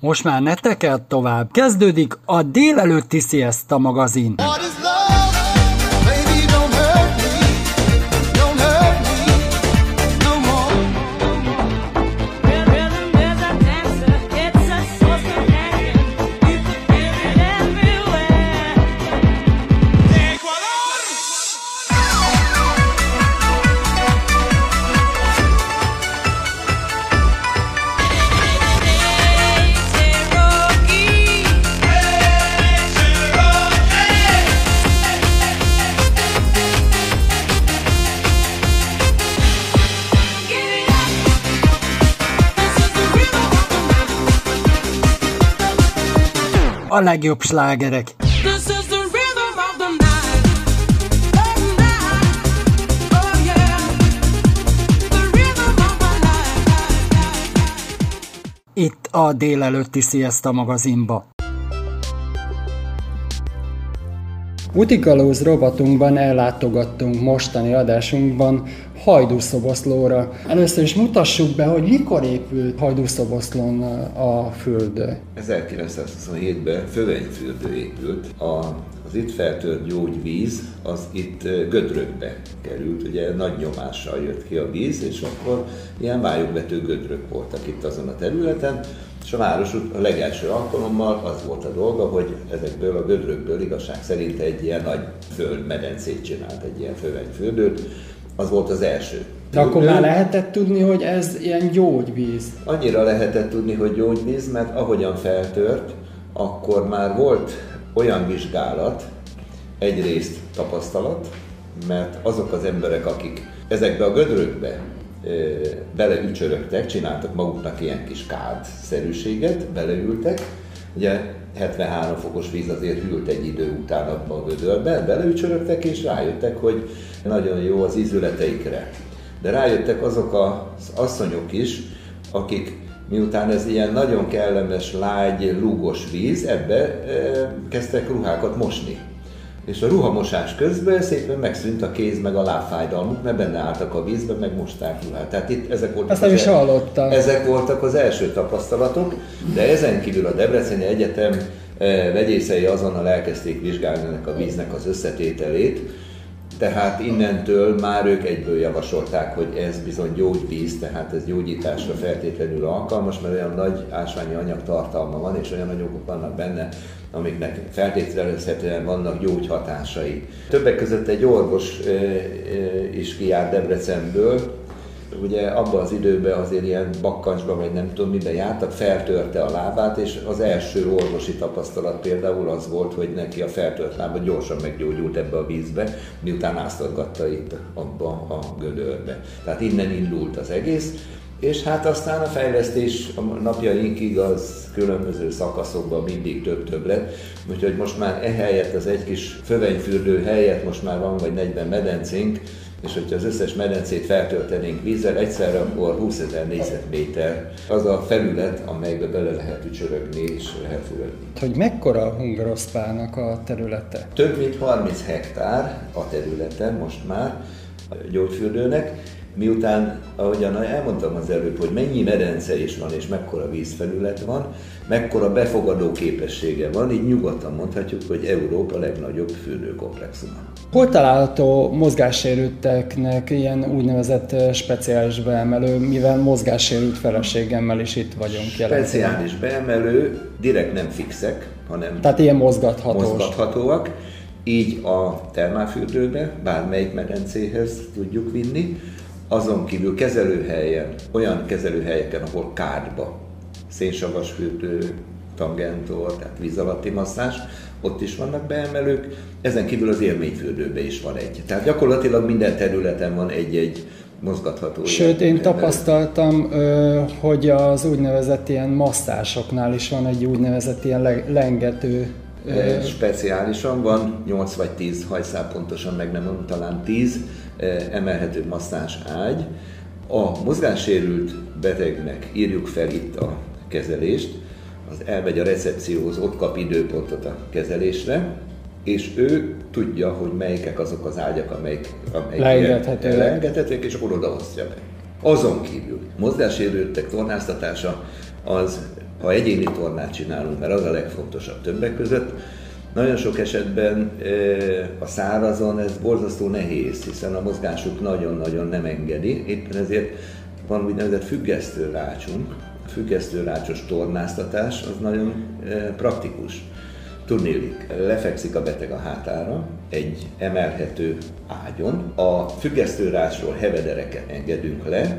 Most már ne tekert tovább. Kezdődik a délelőtti Siesta magazin. What of my life. Itt a délelőtti Siesta magazinba. Utikalóz rovatunkban ellátogattunk mostani adásunkban Hajdúszoboszlóra. Először is mutassuk be, hogy mikor épült Hajdúszoboszlón a fürdő. 1927-ben Fövegyfürdő épült. A, az itt feltört gyógyvíz, az itt gödrökbe került, ugye nagy nyomással jött ki a víz, és akkor ilyen vályogvető gödrök voltak itt azon a területen, és a város a legelső alkalommal az volt a dolga, hogy ezekből a gödrökből igazság szerint egy ilyen nagy földmedencét csinált, egy ilyen fövegyfürdőt, az volt az első. De akkor már lehetett tudni, hogy ez ilyen gyógyvíz. Annyira lehetett tudni, hogy gyógyvíz, mert ahogyan feltört, akkor már volt olyan vizsgálat, egyrészt tapasztalat, mert azok az emberek, akik ezekbe a gödrökbe beleücsörögtek, csináltak maguknak ilyen kis kád-szerűséget, beleültek, ugye 73 fokos víz azért hűlt egy idő után abba a gödörbe, beleücsörögtek és rájöttek, hogy nagyon jó az ízületeikre. De rájöttek azok az asszonyok is, akik miután ez ilyen nagyon kellemes, lágy, lúgos víz, ebbe e, kezdtek ruhákat mosni. És a ruhamosás közben szépen megszűnt a kéz meg a lábfájdalmuk, mert benne álltak a vízbe, meg mosták ruhát. Tehát itt ezek voltak, Ezt nem az is el- hallottam. ezek voltak az első tapasztalatok, de ezen kívül a Debreceni Egyetem eh, vegyészei azonnal elkezdték vizsgálni ennek a víznek az összetételét, tehát innentől már ők egyből javasolták, hogy ez bizony gyógyvíz, tehát ez gyógyításra feltétlenül alkalmas, mert olyan nagy ásványi anyag tartalma van, és olyan anyagok vannak benne, amiknek feltételezhetően vannak gyógyhatásai. Többek között egy orvos is kijárt Debrecenből, ugye abban az időben azért ilyen bakkancsban, vagy nem tudom miben jártak, feltörte a lábát, és az első orvosi tapasztalat például az volt, hogy neki a feltört lába gyorsan meggyógyult ebbe a vízbe, miután áztatgatta itt abba a gödörbe. Tehát innen indult az egész, és hát aztán a fejlesztés a napjainkig az különböző szakaszokban mindig több-több lett, úgyhogy most már ehelyett az egy kis fövegyfürdő helyett most már van vagy 40 medencénk, és hogyha az összes medencét feltöltenénk vízzel egyszerre, akkor 20 ezer négyzetméter az a felület, amelybe bele lehet ücsörögni és lehet fürödni. Hogy mekkora Hungaroszpának a területe? Több mint 30 hektár a területen most már a gyógyfürdőnek, miután, ahogyan elmondtam az előbb, hogy mennyi medence is van, és mekkora vízfelület van, mekkora befogadó képessége van, így nyugodtan mondhatjuk, hogy Európa legnagyobb fürdőkomplexuma. Hol található mozgássérülteknek ilyen úgynevezett eh, speciális beemelő, mivel mozgássérült feleségemmel is itt vagyunk jelen. Speciális beemelő, direkt nem fixek, hanem Tehát ilyen mozgathatós. mozgathatóak, így a termálfürdőbe, bármelyik medencéhez tudjuk vinni, azon kívül kezelőhelyen, olyan kezelőhelyeken, ahol kádba, szénsavas fürdő, tangentor, tehát víz alatti masszás, ott is vannak beemelők, ezen kívül az élményfürdőben is van egy. Tehát gyakorlatilag minden területen van egy-egy mozgatható Sőt, én tapasztaltam, hogy az úgynevezett ilyen masszásoknál is van egy úgynevezett ilyen le- lengető Speciálisan van 8 vagy 10 hajszál, pontosan meg nem mondom, talán 10 eh, emelhető masszás ágy. A mozgássérült betegnek írjuk fel itt a kezelést, az elmegy a recepcióhoz, ott kap időpontot a kezelésre, és ő tudja, hogy melyikek azok az ágyak, amelyik, amelyik Leengedhetőek. és akkor odaosztja be. Azon kívül mozgássérültek tornáztatása az ha egyéni tornát csinálunk, mert az a legfontosabb többek között, nagyon sok esetben a szárazon ez borzasztó nehéz, hiszen a mozgásuk nagyon-nagyon nem engedi, éppen ezért van úgynevezett függesztő rácsunk. A függesztő rácsos tornáztatás az nagyon ö, praktikus. Tudnélik, lefekszik a beteg a hátára egy emelhető ágyon, a függesztőrásról hevedereket engedünk le,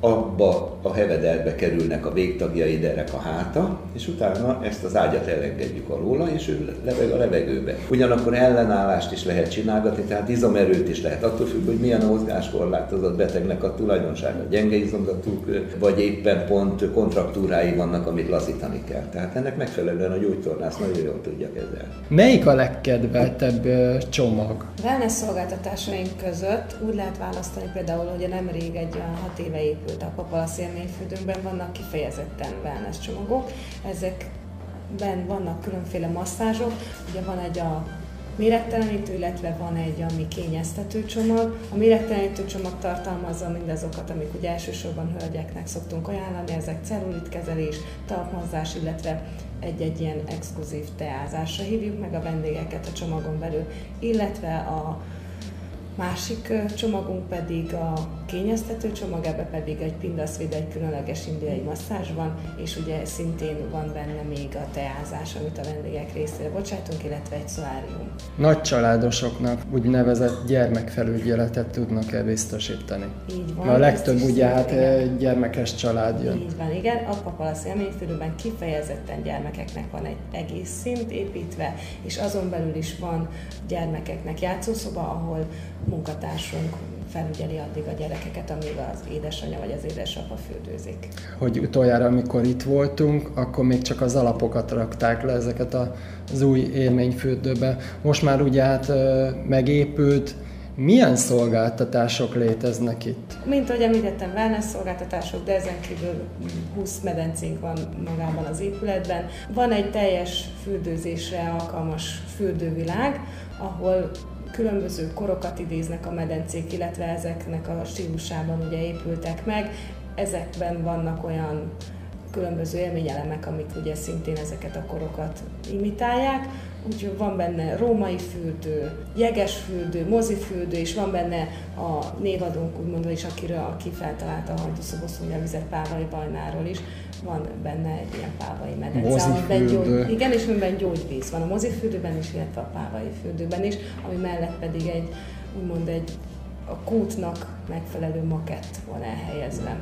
abba a hevederbe kerülnek a végtagjai, derek a háta, és utána ezt az ágyat elengedjük alóla, és ő leveg a levegőbe. Ugyanakkor ellenállást is lehet csinálgatni, tehát izomerőt is lehet, attól függ, hogy milyen a mozgáskorlátozott betegnek a tulajdonsága, gyenge izomzatuk, vagy éppen pont kontraktúrái vannak, amit lazítani kell. Tehát ennek megfelelően a gyógytornász nagyon jól tudja kezelni. Melyik a legkedveltebb csomag? Wellness szolgáltatásaink között úgy lehet választani például, hogy nemrég egy olyan hat éve épült a Papalasz élményfürdőnkben vannak kifejezetten wellness csomagok. Ezekben vannak különféle masszázsok, ugye van egy a méregtelenítő, illetve van egy, ami kényeztető csomag. A méregtelenítő csomag tartalmazza mindazokat, amik ugye elsősorban hölgyeknek szoktunk ajánlani, ezek cellulitkezelés, talpmozás, illetve egy-egy ilyen exkluzív teázásra hívjuk meg a vendégeket a csomagon belül, illetve a Másik csomagunk pedig a kényeztető csomag, ebbe pedig egy pindaszvéd, egy különleges indiai masszázs van, és ugye szintén van benne még a teázás, amit a vendégek részére bocsájtunk, illetve egy szolárium. Nagy családosoknak úgynevezett gyermekfelügyeletet tudnak-e biztosítani? Így van. A legtöbb ugye hát igen. gyermekes család jön. Így van, igen. A Papalasz élményfürdőben kifejezetten gyermekeknek van egy egész szint építve, és azon belül is van gyermekeknek játszószoba, ahol munkatársunk felügyeli addig a gyerekeket, amíg az édesanyja vagy az édesapa fürdőzik. Hogy utoljára, amikor itt voltunk, akkor még csak az alapokat rakták le ezeket az új élményfürdőbe. Most már ugye hát megépült. Milyen szolgáltatások léteznek itt? Mint ahogy említettem, wellness szolgáltatások, de ezen kívül 20 medencénk van magában az épületben. Van egy teljes fürdőzésre alkalmas fürdővilág, ahol különböző korokat idéznek a medencék, illetve ezeknek a stílusában ugye épültek meg. Ezekben vannak olyan különböző élményelemek, amik ugye szintén ezeket a korokat imitálják. Úgyhogy van benne római fürdő, jeges fürdő, mozifürdő, és van benne a névadónk, úgymond is, akiről, aki feltalálta a hajdúszoboszlója vizet Pávai Bajnáról is. Van benne egy ilyen pávai medence, amiben gyógy, igen, és amiben gyógyvíz van a mozifürdőben is, illetve a pávai fürdőben is, ami mellett pedig egy, úgymond egy a kútnak megfelelő makett van elhelyezve,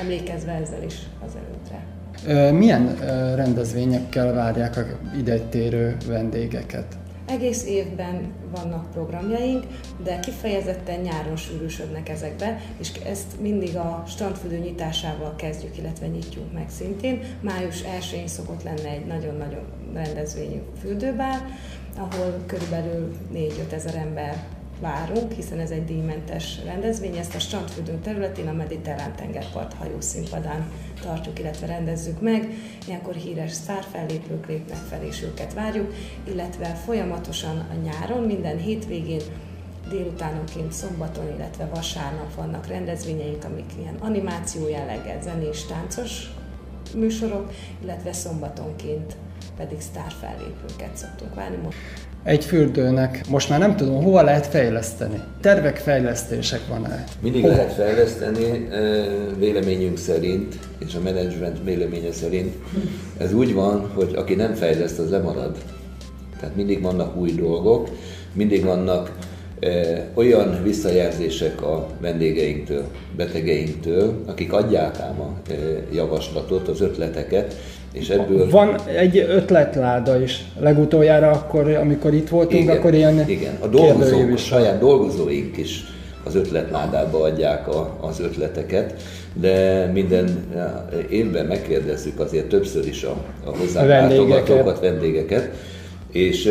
emlékezve ezzel is az előttre. Ö, Milyen rendezvényekkel várják a ide térő vendégeket? Egész évben vannak programjaink, de kifejezetten nyáron sűrűsödnek ezekbe, és ezt mindig a strandfürdő nyitásával kezdjük, illetve nyitjuk meg szintén. Május 1-én szokott lenni egy nagyon-nagyon rendezvényű fürdőbár, ahol körülbelül 4-5 ezer ember várunk, hiszen ez egy díjmentes rendezvény. Ezt a strandfürdő területén a Mediterrán tengerpart hajószínpadán tartjuk, illetve rendezzük meg. Ilyenkor híres sztárfellépők lépnek fel, és őket várjuk, illetve folyamatosan a nyáron, minden hétvégén délutánonként szombaton, illetve vasárnap vannak rendezvényeink, amik ilyen animáció jelleggel, zenés, táncos műsorok, illetve szombatonként pedig sztárfellépőket szoktunk várni. Egy fürdőnek most már nem tudom, hova lehet fejleszteni. Tervek, fejlesztések van-e? Mindig Hova? lehet fejleszteni, eh, véleményünk szerint, és a menedzsment véleménye szerint. Ez úgy van, hogy aki nem fejleszt, az lemarad. Tehát mindig vannak új dolgok, mindig vannak eh, olyan visszajelzések a vendégeinktől, betegeinktől, akik adják ám a eh, javaslatot, az ötleteket, és ebből... Van egy ötletláda is. Legutoljára akkor, amikor itt voltunk, akkor ilyen igen. A dolgozók, a is saját dolgozóink is az ötletládába adják a, az ötleteket, de minden évben megkérdezzük azért többször is a, a hozzánk Vendégeket. vendégeket, és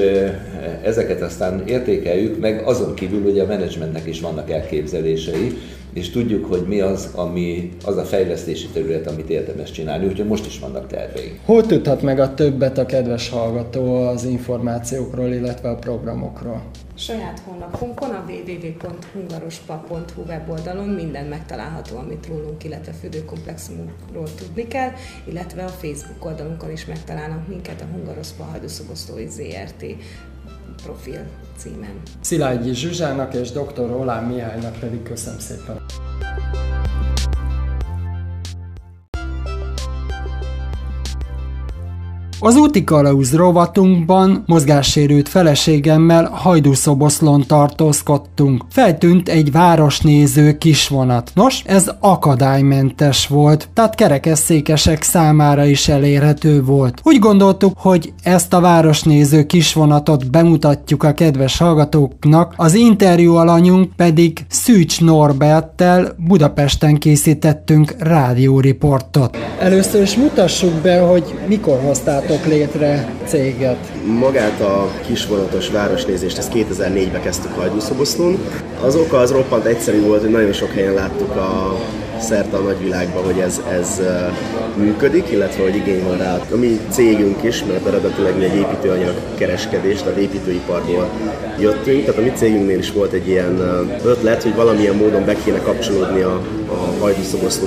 ezeket aztán értékeljük, meg azon kívül ugye a menedzsmentnek is vannak elképzelései, és tudjuk, hogy mi az, ami, az a fejlesztési terület, amit érdemes csinálni, úgyhogy most is vannak terveink. Hol tudhat meg a többet a kedves hallgató az információkról, illetve a programokról? Saját honlapunkon, a www.hungarospa.hu weboldalon minden megtalálható, amit rólunk, illetve fürdőkomplexumunkról tudni kell, illetve a Facebook oldalunkon is megtalálnak minket a Hungarospa Hajdúszoboszlói ZRT profil címen. Szilágyi Zsuzsának és dr. Olán Mihálynak pedig köszönöm szépen. Az úti kalauz rovatunkban mozgássérült feleségemmel Hajdúszoboszlon tartózkodtunk. Feltűnt egy városnéző kisvonat. Nos, ez akadálymentes volt, tehát kerekesszékesek számára is elérhető volt. Úgy gondoltuk, hogy ezt a városnéző kisvonatot bemutatjuk a kedves hallgatóknak, az interjú alanyunk pedig Szűcs Norberttel Budapesten készítettünk rádióriportot. Először is mutassuk be, hogy mikor hoztátok létre céget. Magát a kisvonatos városnézést, ezt 2004-ben kezdtük Hajdúszoboszlón. Az oka az roppant egyszerű volt, hogy nagyon sok helyen láttuk a szerte a nagyvilágban, hogy ez, ez működik, illetve hogy igény van rá. A mi cégünk is, mert eredetileg mi egy építőanyag kereskedés, tehát építőiparból jöttünk, tehát a mi cégünknél is volt egy ilyen ötlet, hogy valamilyen módon be kéne kapcsolódni a, a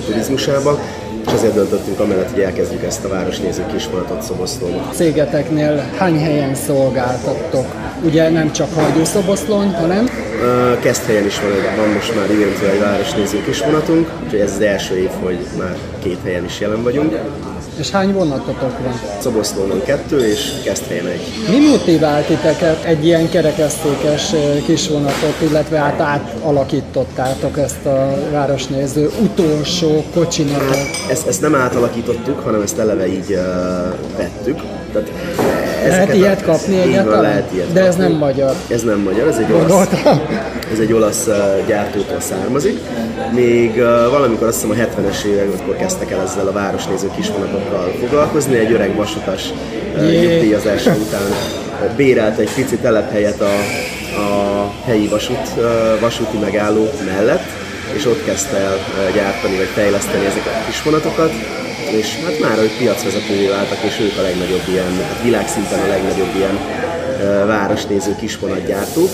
turizmusába, és ezért döntöttünk amellett, hogy elkezdjük ezt a városnéző kisvonatot Szoboszlón. Cégeteknél hány helyen szolgáltattok? Ugye nem csak Hajdúszoboszlón, hanem Ö, Keszthelyen is van, van most már ígértve egy városnéző kisvonatunk, úgyhogy ez az első év, hogy már két helyen is jelen vagyunk. És hány vonatotok van? Szoboszlónon kettő, és Keszthelyen egy. Mi motivált titeket egy ilyen kerekesztékes ö, kisvonatot, illetve hát átalakítottátok ezt a városnéző utolsó kocsinatot? Ezt, ezt nem átalakítottuk, hanem ezt eleve így uh, vettük. Tehát Lehet ezeket a- ilyet kapni Így van, egyáltalán? lehet ilyet De ez kapni. nem magyar. Ez nem magyar, ez egy olasz, ez egy olasz gyártótól származik. Még valamikor azt hiszem a 70-es években kezdtek el ezzel a városnéző kisvonatokkal foglalkozni. Egy öreg vasutas nyugdíjazása után bérelt egy pici telephelyet a, a helyi vasút, vasúti megálló mellett, és ott kezdte el gyártani vagy fejleszteni ezeket a kisvonatokat és hát már ők piacvezetővé váltak, és ők a legnagyobb ilyen, hát világszinten a legnagyobb ilyen városnéző kisvonatgyártók.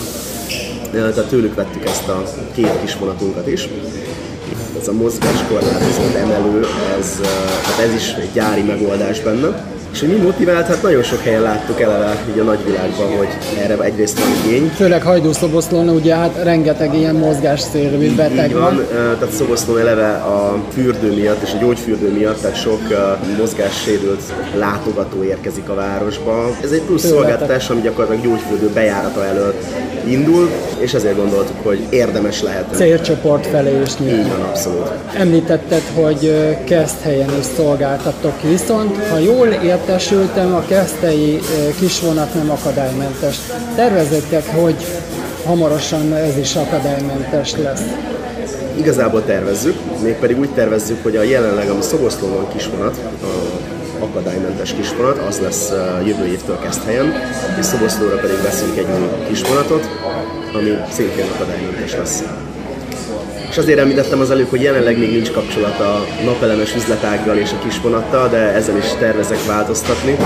Ö, Tehát tőlük vettük ezt a két kisvonatunkat is. Ez a mozgáskorlátozott emelő, ez, hát ez is egy gyári megoldás benne. És hogy mi motivált? Hát nagyon sok helyen láttuk eleve így a nagyvilágban, hogy erre egyrészt van igény, Főleg Hajdúszoboszlón ugye hát rengeteg ilyen mozgásszérű beteg Így van. tehát Szoboszlón eleve a fürdő miatt és a gyógyfürdő miatt, tehát sok mozgássérült látogató érkezik a városba. Ez egy plusz Tőletek. szolgáltatás, ami gyakorlatilag gyógyfürdő bejárata elől indul, és ezért gondoltuk, hogy érdemes lehet. Célcsoport felé is nyílt. Így van, abszolút. Említetted, hogy ö, Keszthelyen is szolgáltattok, viszont ha jól értesültem, a keszthelyi ö, kisvonat nem akadálymentes. Tervezettek, hogy hamarosan ez is akadálymentes lesz. Igazából tervezzük, mégpedig úgy tervezzük, hogy a jelenleg, ami Szoboszlóban kisvonat, a akadálymentes kisvonat, az lesz jövő évtől kezd helyen, és Szoboszlóra pedig veszünk egy új kisvonatot, ami szintén akadálymentes lesz. És azért említettem az előbb, hogy jelenleg még nincs kapcsolat a napelemes üzletággal és a kisvonattal, de ezen is tervezek változtatni.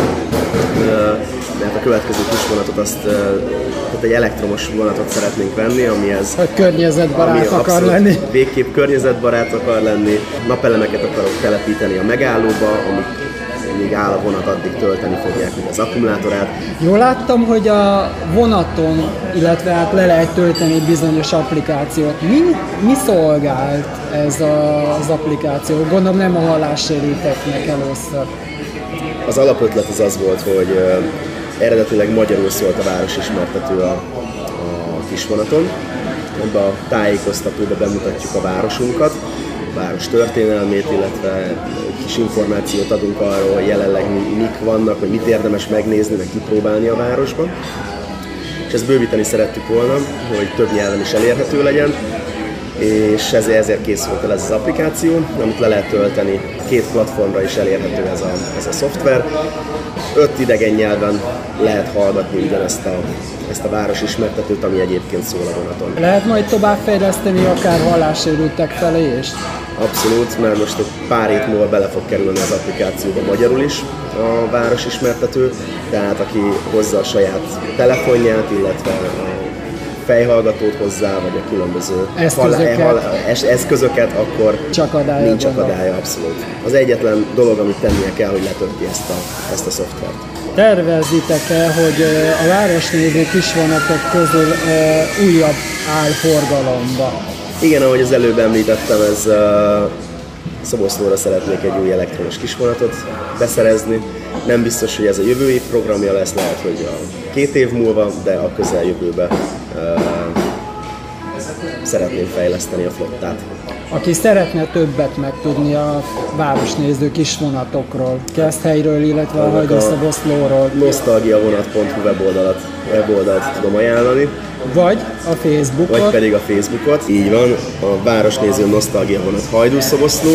Mert a következő kisvonatot azt, tehát egy elektromos vonatot szeretnénk venni, ami ez Hogy környezetbarát akar abszolút lenni. Végképp környezetbarát akar lenni, napelemeket akarok telepíteni a megállóba, amik míg áll a vonat, addig tölteni fogják ugye az akkumulátorát. Jól láttam, hogy a vonaton, illetve hát le lehet tölteni bizonyos applikációt. Mi, mi szolgált ez a, az applikáció? Gondolom nem a hallássérülteknek először. Az alapötlet az az volt, hogy ö, eredetileg magyarul szólt a városismertető a, a kisvonaton. Ebbe a tájékoztatóba bemutatjuk a városunkat, város történelmét, illetve kis információt adunk arról, hogy jelenleg mi- mik vannak, hogy mit érdemes megnézni, meg kipróbálni a városban. És ezt bővíteni szerettük volna, hogy több nyelven is elérhető legyen, és ezért, ezért készült el ez az applikáció, amit le lehet tölteni. Két platformra is elérhető ez a, ez a szoftver. Öt idegen nyelven lehet hallgatni ugyanezt a, ezt a városismertetőt, ami egyébként szól a vonaton. Lehet majd továbbfejleszteni akár hallássérültek felé is? Abszolút, mert most egy pár hét múlva bele fog kerülni az applikációba magyarul is a városismertető, tehát aki hozza a saját telefonját, illetve a fejhallgatót hozzá, vagy a különböző Eszközöket. hallá- es- eszközöket, akkor Csak adálya nincs akadálya, abszolút. Az egyetlen dolog, amit tennie kell, hogy letölti ezt a, ezt a szoftvert. Tervezitek-e, hogy a városnéző kisvonatok közül újabb áll forgalomba? Igen, ahogy az előbb említettem, ez Szoboszlóra szeretnék egy új elektromos kisvonatot beszerezni. Nem biztos, hogy ez a jövő év programja lesz, lehet, hogy a két év múlva, de a közeljövőben szeretném fejleszteni a flottát. Aki szeretne többet megtudni a városnéző kisvonatokról, Keszthelyről, illetve a Annak a- Hajdúszoboszlóról, Nosztalgiavonat.hu weboldalt, weboldalt tudom ajánlani, vagy a Facebookot, vagy pedig a Facebookot. Így van, a Városnéző Nosztalgia vonat Hajdúszoboszló,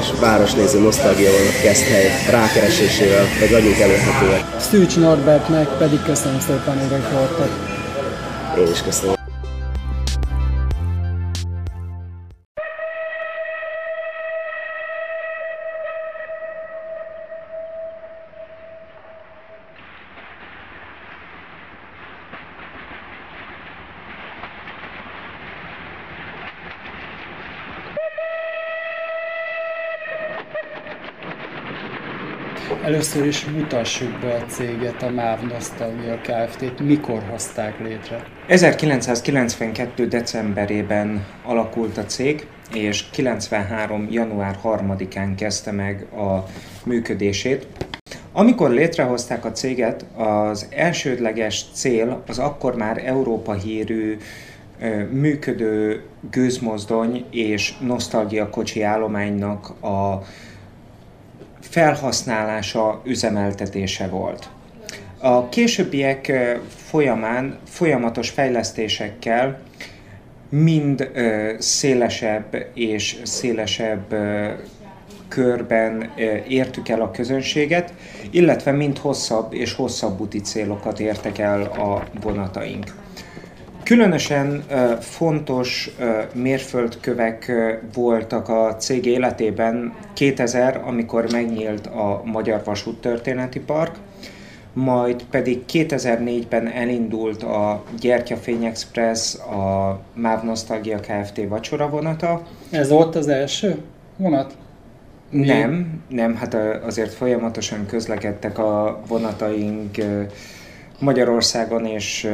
és Városnéző Nosztalgia vonat Keszthely rákeresésével, vagy vagyunk elérhetőek. Szűcs Norbertnek pedig köszönöm szépen, hogy voltak. Én is Először is mutassuk be a céget, a MÁV Nostalgia Kft-t. Mikor hozták létre? 1992. decemberében alakult a cég, és 93. január 3-án kezdte meg a működését. Amikor létrehozták a céget, az elsődleges cél az akkor már Európa hírű működő gőzmozdony és nosztalgia kocsi állománynak a felhasználása, üzemeltetése volt. A későbbiek folyamán folyamatos fejlesztésekkel mind szélesebb és szélesebb körben értük el a közönséget, illetve mind hosszabb és hosszabb úti célokat értek el a vonataink. Különösen fontos mérföldkövek voltak a cég életében 2000, amikor megnyílt a Magyar Vasúttörténeti Park, majd pedig 2004-ben elindult a Gyertyafény Express, a MÁV Nostalgia Kft. vacsora vonata. Ez volt az első vonat? Nem, nem, hát azért folyamatosan közlekedtek a vonataink Magyarországon és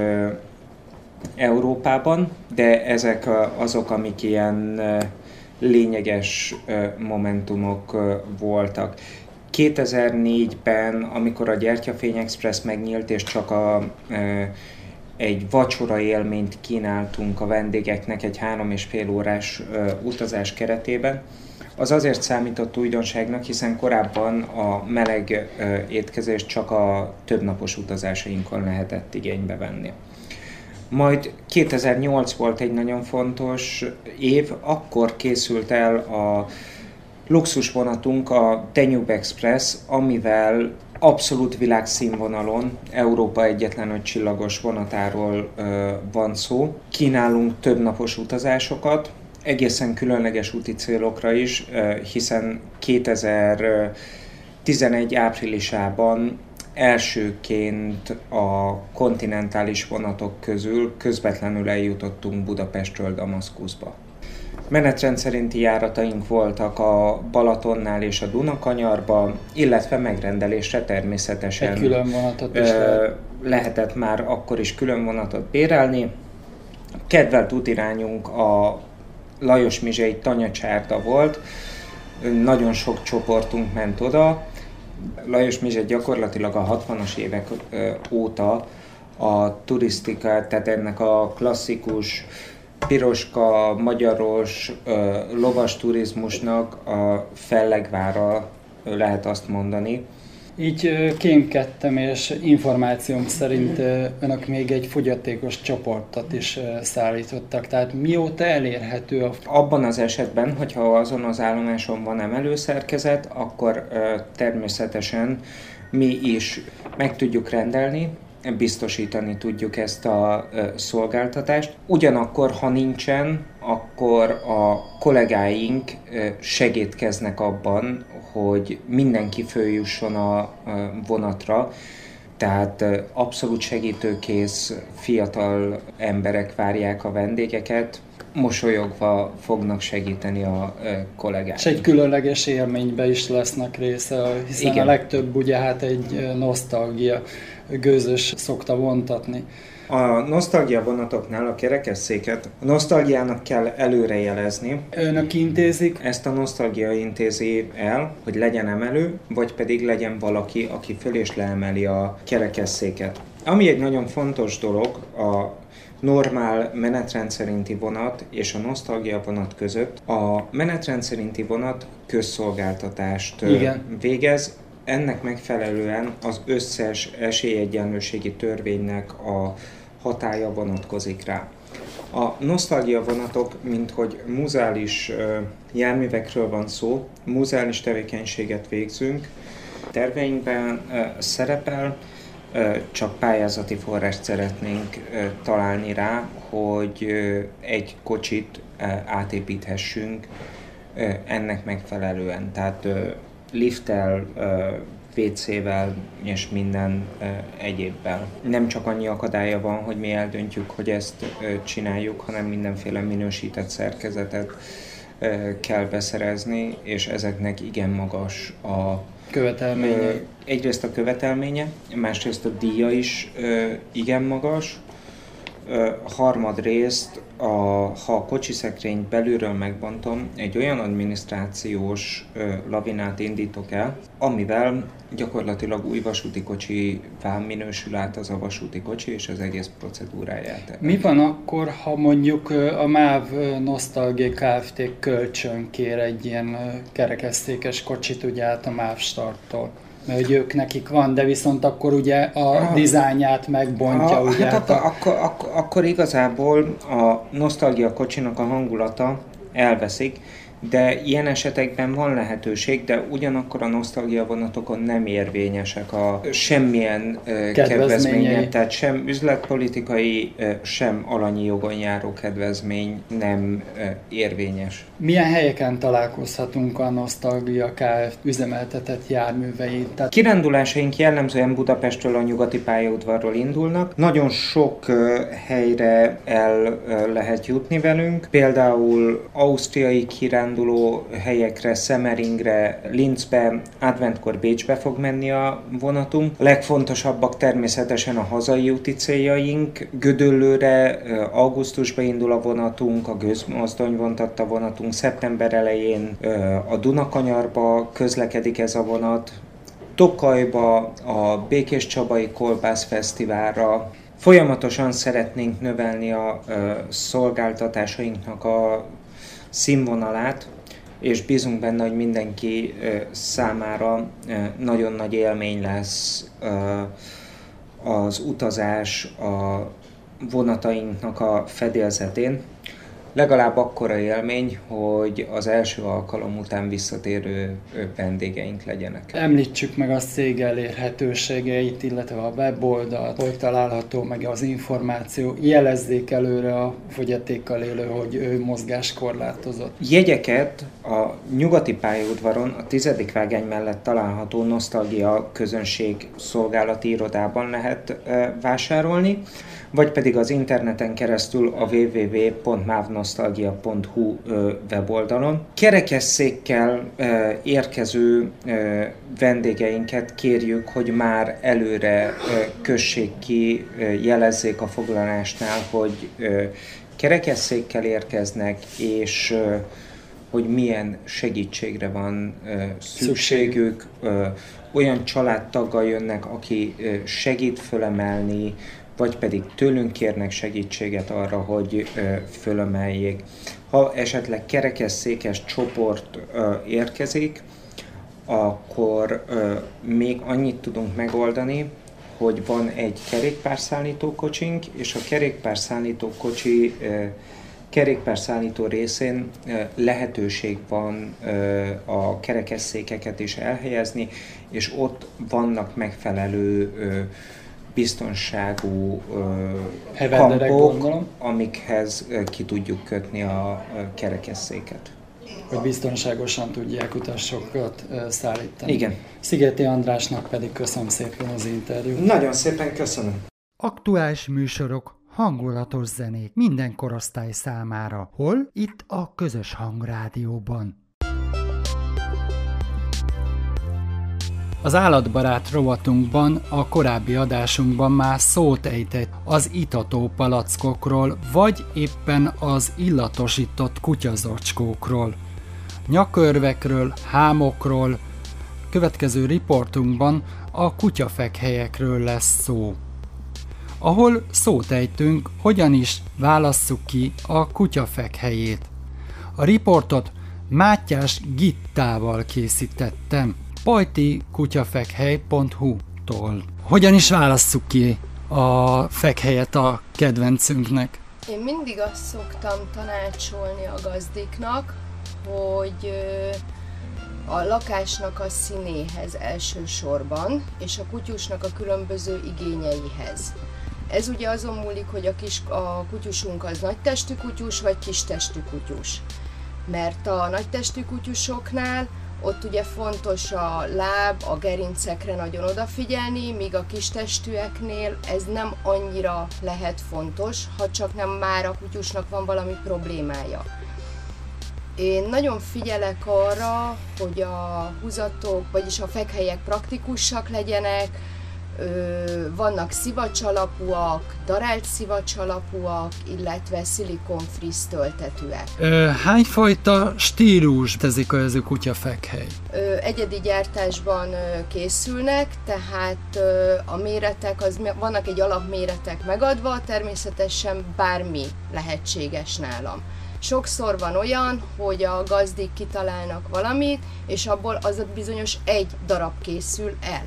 Európában, de ezek azok, amik ilyen lényeges momentumok voltak. 2004-ben, amikor a Gyertyafény Express megnyílt, és csak a, egy vacsora élményt kínáltunk a vendégeknek egy három és fél órás utazás keretében, az azért számított újdonságnak, hiszen korábban a meleg étkezést csak a többnapos utazásainkon lehetett igénybe venni. Majd 2008 volt egy nagyon fontos év, akkor készült el a luxusvonatunk, a Danube Express, amivel abszolút világszínvonalon Európa egyetlen öt csillagos vonatáról ö, van szó. Kínálunk többnapos utazásokat, egészen különleges úti célokra is, ö, hiszen 2011 áprilisában elsőként a kontinentális vonatok közül közvetlenül eljutottunk Budapestről Damaszkuszba. Menetrend szerinti járataink voltak a Balatonnál és a Dunakanyarba, illetve megrendelésre természetesen Egy külön vonatot is lehet. lehetett már akkor is külön vonatot bérelni. Kedvelt útirányunk a Lajos Mizsei Tanyacsárda volt, nagyon sok csoportunk ment oda. Lajos Mizse gyakorlatilag a 60-as évek óta a turisztika, tehát ennek a klasszikus piroska, magyaros, lovas turizmusnak a fellegvára lehet azt mondani. Így kémkedtem, és információm szerint önök még egy fogyatékos csoportot is szállítottak. Tehát mióta elérhető a Abban az esetben, hogyha azon az állomáson van emelőszerkezet, akkor természetesen mi is meg tudjuk rendelni, biztosítani tudjuk ezt a szolgáltatást. Ugyanakkor, ha nincsen, akkor a kollégáink segítkeznek abban, hogy mindenki följusson a vonatra, tehát abszolút segítőkész fiatal emberek várják a vendégeket, mosolyogva fognak segíteni a ö, kollégáink. És egy különleges élménybe is lesznek része, hiszen Igen. a legtöbb ugye hát egy nosztalgia gőzös szokta vontatni. A nosztalgia vonatoknál a kerekesszéket a nosztalgiának kell előrejelezni. Önök intézik, Ezt a nosztalgia intézi el, hogy legyen emelő, vagy pedig legyen valaki, aki föl és leemeli a kerekesszéket. Ami egy nagyon fontos dolog, a normál menetrend szerinti vonat és a nosztalgia vonat között. A menetrend szerinti vonat közszolgáltatást Igen. végez, ennek megfelelően az összes esélyegyenlőségi törvénynek a hatája vonatkozik rá. A nosztalgia vonatok, mint hogy muzeális ö, járművekről van szó, muzeális tevékenységet végzünk, terveinkben szerepel, csak pályázati forrást szeretnénk találni rá, hogy egy kocsit átépíthessünk ennek megfelelően. Tehát lifttel, WC-vel és minden egyébbel. Nem csak annyi akadálya van, hogy mi eldöntjük, hogy ezt csináljuk, hanem mindenféle minősített szerkezetet kell beszerezni, és ezeknek igen magas a követelményei. Ö, Egyrészt a követelménye, másrészt a díja is igen magas, harmadrészt, a, ha a kocsiszekrényt belülről megbontom, egy olyan adminisztrációs ö, lavinát indítok el, amivel gyakorlatilag új vasúti kocsivá minősül át az a vasúti kocsi, és az egész procedúráját. Mi van akkor, ha mondjuk a MÁV Nostalgia Kft. kölcsön egy ilyen ö, kerekesszékes kocsit ugye át a MÁV starttól? Mert hogy ők nekik van, de viszont akkor ugye a Ah. dizájnját megbontja, Ah, ugye? hát hát akkor, a- akkor, akkor, akkor igazából a nosztalgia kocsinak a hangulata elveszik, de ilyen esetekben van lehetőség, de ugyanakkor a nosztalgia vonatokon nem érvényesek a semmilyen kedvezménye, tehát sem üzletpolitikai, sem alanyi jogon járó kedvezmény nem érvényes. Milyen helyeken találkozhatunk a Nostalgia Kft. üzemeltetett járművein? Tehát Kirándulásaink jellemzően Budapestről a nyugati pályaudvarról indulnak. Nagyon sok helyre el lehet jutni velünk, például ausztriai kiránduló helyekre, Semmeringre, Linzbe, adventkor Bécsbe fog menni a vonatunk. Legfontosabbak természetesen a hazai úti céljaink. Gödöllőre augusztusban indul a vonatunk, a gőzmozdony vontatta vonatunk, szeptember elején a Dunakanyarba közlekedik ez a vonat, Tokajba, a Békés Csabai Kolbász Fesztiválra. Folyamatosan szeretnénk növelni a ö, szolgáltatásainknak a színvonalát, és bízunk benne, hogy mindenki számára nagyon nagy élmény lesz az utazás a vonatainknak a fedélzetén. Legalább akkora élmény, hogy az első alkalom után visszatérő vendégeink legyenek. említsük meg a cég elérhetőségeit, illetve a weboldalt, hol található meg az információ. Jelezzék előre a fogyatékkal élő, hogy ő mozgáskorlátozott. Jegyeket a nyugati pályaudvaron a tizedik vágány mellett található Nostalgia közönség szolgálati irodában lehet vásárolni, vagy pedig az interneten keresztül a www.mávnostalgia.hu ö, weboldalon. Kerekesszékkel érkező vendégeinket kérjük, hogy már előre kössék ki, jelezzék a foglalásnál, hogy kerekesszékkel érkeznek, és hogy milyen segítségre van szükségük. Olyan családtaggal jönnek, aki segít fölemelni, vagy pedig tőlünk kérnek segítséget arra, hogy fölemeljék. Ha esetleg kerekesszékes csoport érkezik, akkor még annyit tudunk megoldani, hogy van egy kerékpárszállító kocsink, és a kerékpárszállító kocsi kerékpárszállító részén lehetőség van a kerekesszékeket is elhelyezni, és ott vannak megfelelő biztonságú ö, kampok, gondolom. amikhez ö, ki tudjuk kötni a ö, kerekesszéket. hogy biztonságosan tudják utasokat ö, szállítani. Igen. Szigeti Andrásnak pedig köszönöm szépen az interjút. Nagyon szépen köszönöm. Aktuális műsorok, hangulatos zenék minden korosztály számára. Hol? Itt a Közös Hangrádióban. Az állatbarát rovatunkban, a korábbi adásunkban már szót ejtett az itató palackokról, vagy éppen az illatosított kutyazacskókról, nyakörvekről, hámokról, következő riportunkban a kutyafekhelyekről lesz szó. Ahol szót ejtünk, hogyan is válasszuk ki a kutyafekhelyét. A riportot Mátyás Gittával készítettem, pajtikutyafekhely.hu-tól. Hogyan is válasszuk ki a fekhelyet a kedvencünknek? Én mindig azt szoktam tanácsolni a gazdiknak, hogy a lakásnak a színéhez elsősorban, és a kutyusnak a különböző igényeihez. Ez ugye azon múlik, hogy a, kis, a kutyusunk az nagytestű kutyus, vagy kistestű kutyus. Mert a nagytestű kutyusoknál ott ugye fontos a láb, a gerincekre nagyon odafigyelni, míg a kistestűeknél ez nem annyira lehet fontos, ha csak nem már a kutyusnak van valami problémája. Én nagyon figyelek arra, hogy a húzatok, vagyis a fekhelyek praktikusak legyenek, vannak szivacsalapúak, darált szivacsalapúak, illetve szilikon-friss töltetőek. Ö, hányfajta stílus tezik ez a kutyafekhely? Ö, egyedi gyártásban készülnek, tehát a méretek, az, vannak egy alapméretek megadva, természetesen bármi lehetséges nálam. Sokszor van olyan, hogy a gazdik kitalálnak valamit, és abból az a bizonyos egy darab készül el.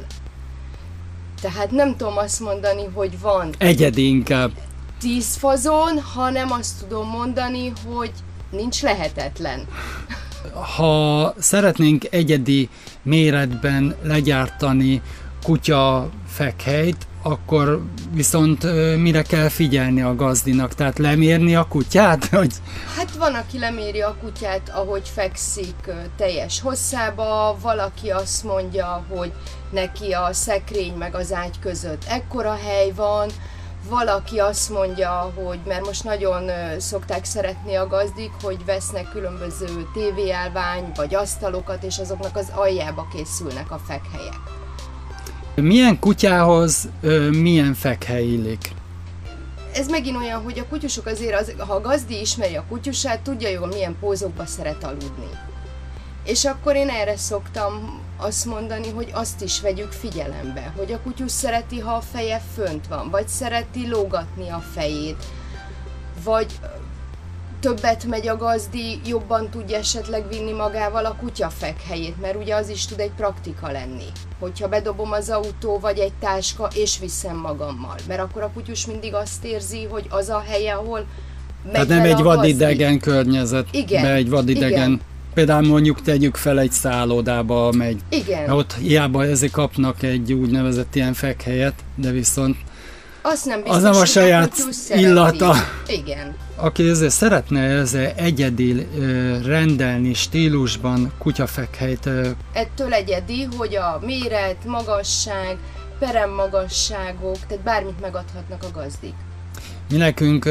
Tehát nem tudom azt mondani, hogy van Egyedi inkább. tíz fazon, hanem azt tudom mondani, hogy nincs lehetetlen. Ha szeretnénk egyedi méretben legyártani kutya fekhelyt, akkor viszont mire kell figyelni a gazdinak? Tehát lemérni a kutyát? Hogy Hát van, aki leméri a kutyát, ahogy fekszik teljes hosszába, valaki azt mondja, hogy neki a szekrény meg az ágy között ekkora hely van, valaki azt mondja, hogy mert most nagyon szokták szeretni a gazdik, hogy vesznek különböző tévéállvány vagy asztalokat, és azoknak az aljába készülnek a fekhelyek. milyen kutyához milyen fekhely illik? Ez megint olyan, hogy a kutyusok azért, az, ha a gazdi ismeri a kutyusát, tudja jól milyen pózokba szeret aludni. És akkor én erre szoktam azt mondani, hogy azt is vegyük figyelembe, hogy a kutyus szereti, ha a feje fönt van, vagy szereti lógatni a fejét, vagy többet megy a gazdi, jobban tudja esetleg vinni magával a kutyafek helyét, mert ugye az is tud egy praktika lenni. Hogyha bedobom az autó, vagy egy táska, és viszem magammal. Mert akkor a kutyus mindig azt érzi, hogy az a helye, ahol megy Tehát nem egy vadidegen környezet, Igen, de egy vadidegen. igen. Például mondjuk tegyük fel egy szállodába megy. Igen. Ott hiába ezek kapnak egy úgynevezett ilyen fekhelyet, de viszont Azt nem Az biztos, nem a saját szereti. illata. Igen. aki ezzel szeretne ezzel egyedi rendelni stílusban kutyafekhelyt, Ettől egyedi, hogy a méret, magasság, peremmagasságok, tehát bármit megadhatnak a gazdik. mi nekünk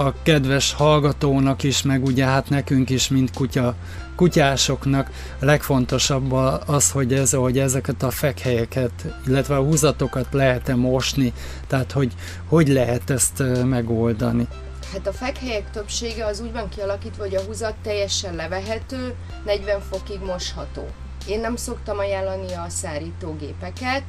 a kedves hallgatónak is, meg ugye hát nekünk is, mint kutya, kutyásoknak legfontosabb az, hogy, ez, hogy ezeket a fekhelyeket, illetve a húzatokat lehet-e mosni, tehát hogy hogy lehet ezt megoldani. Hát a fekhelyek többsége az úgy van kialakítva, hogy a húzat teljesen levehető, 40 fokig mosható. Én nem szoktam ajánlani a szárítógépeket.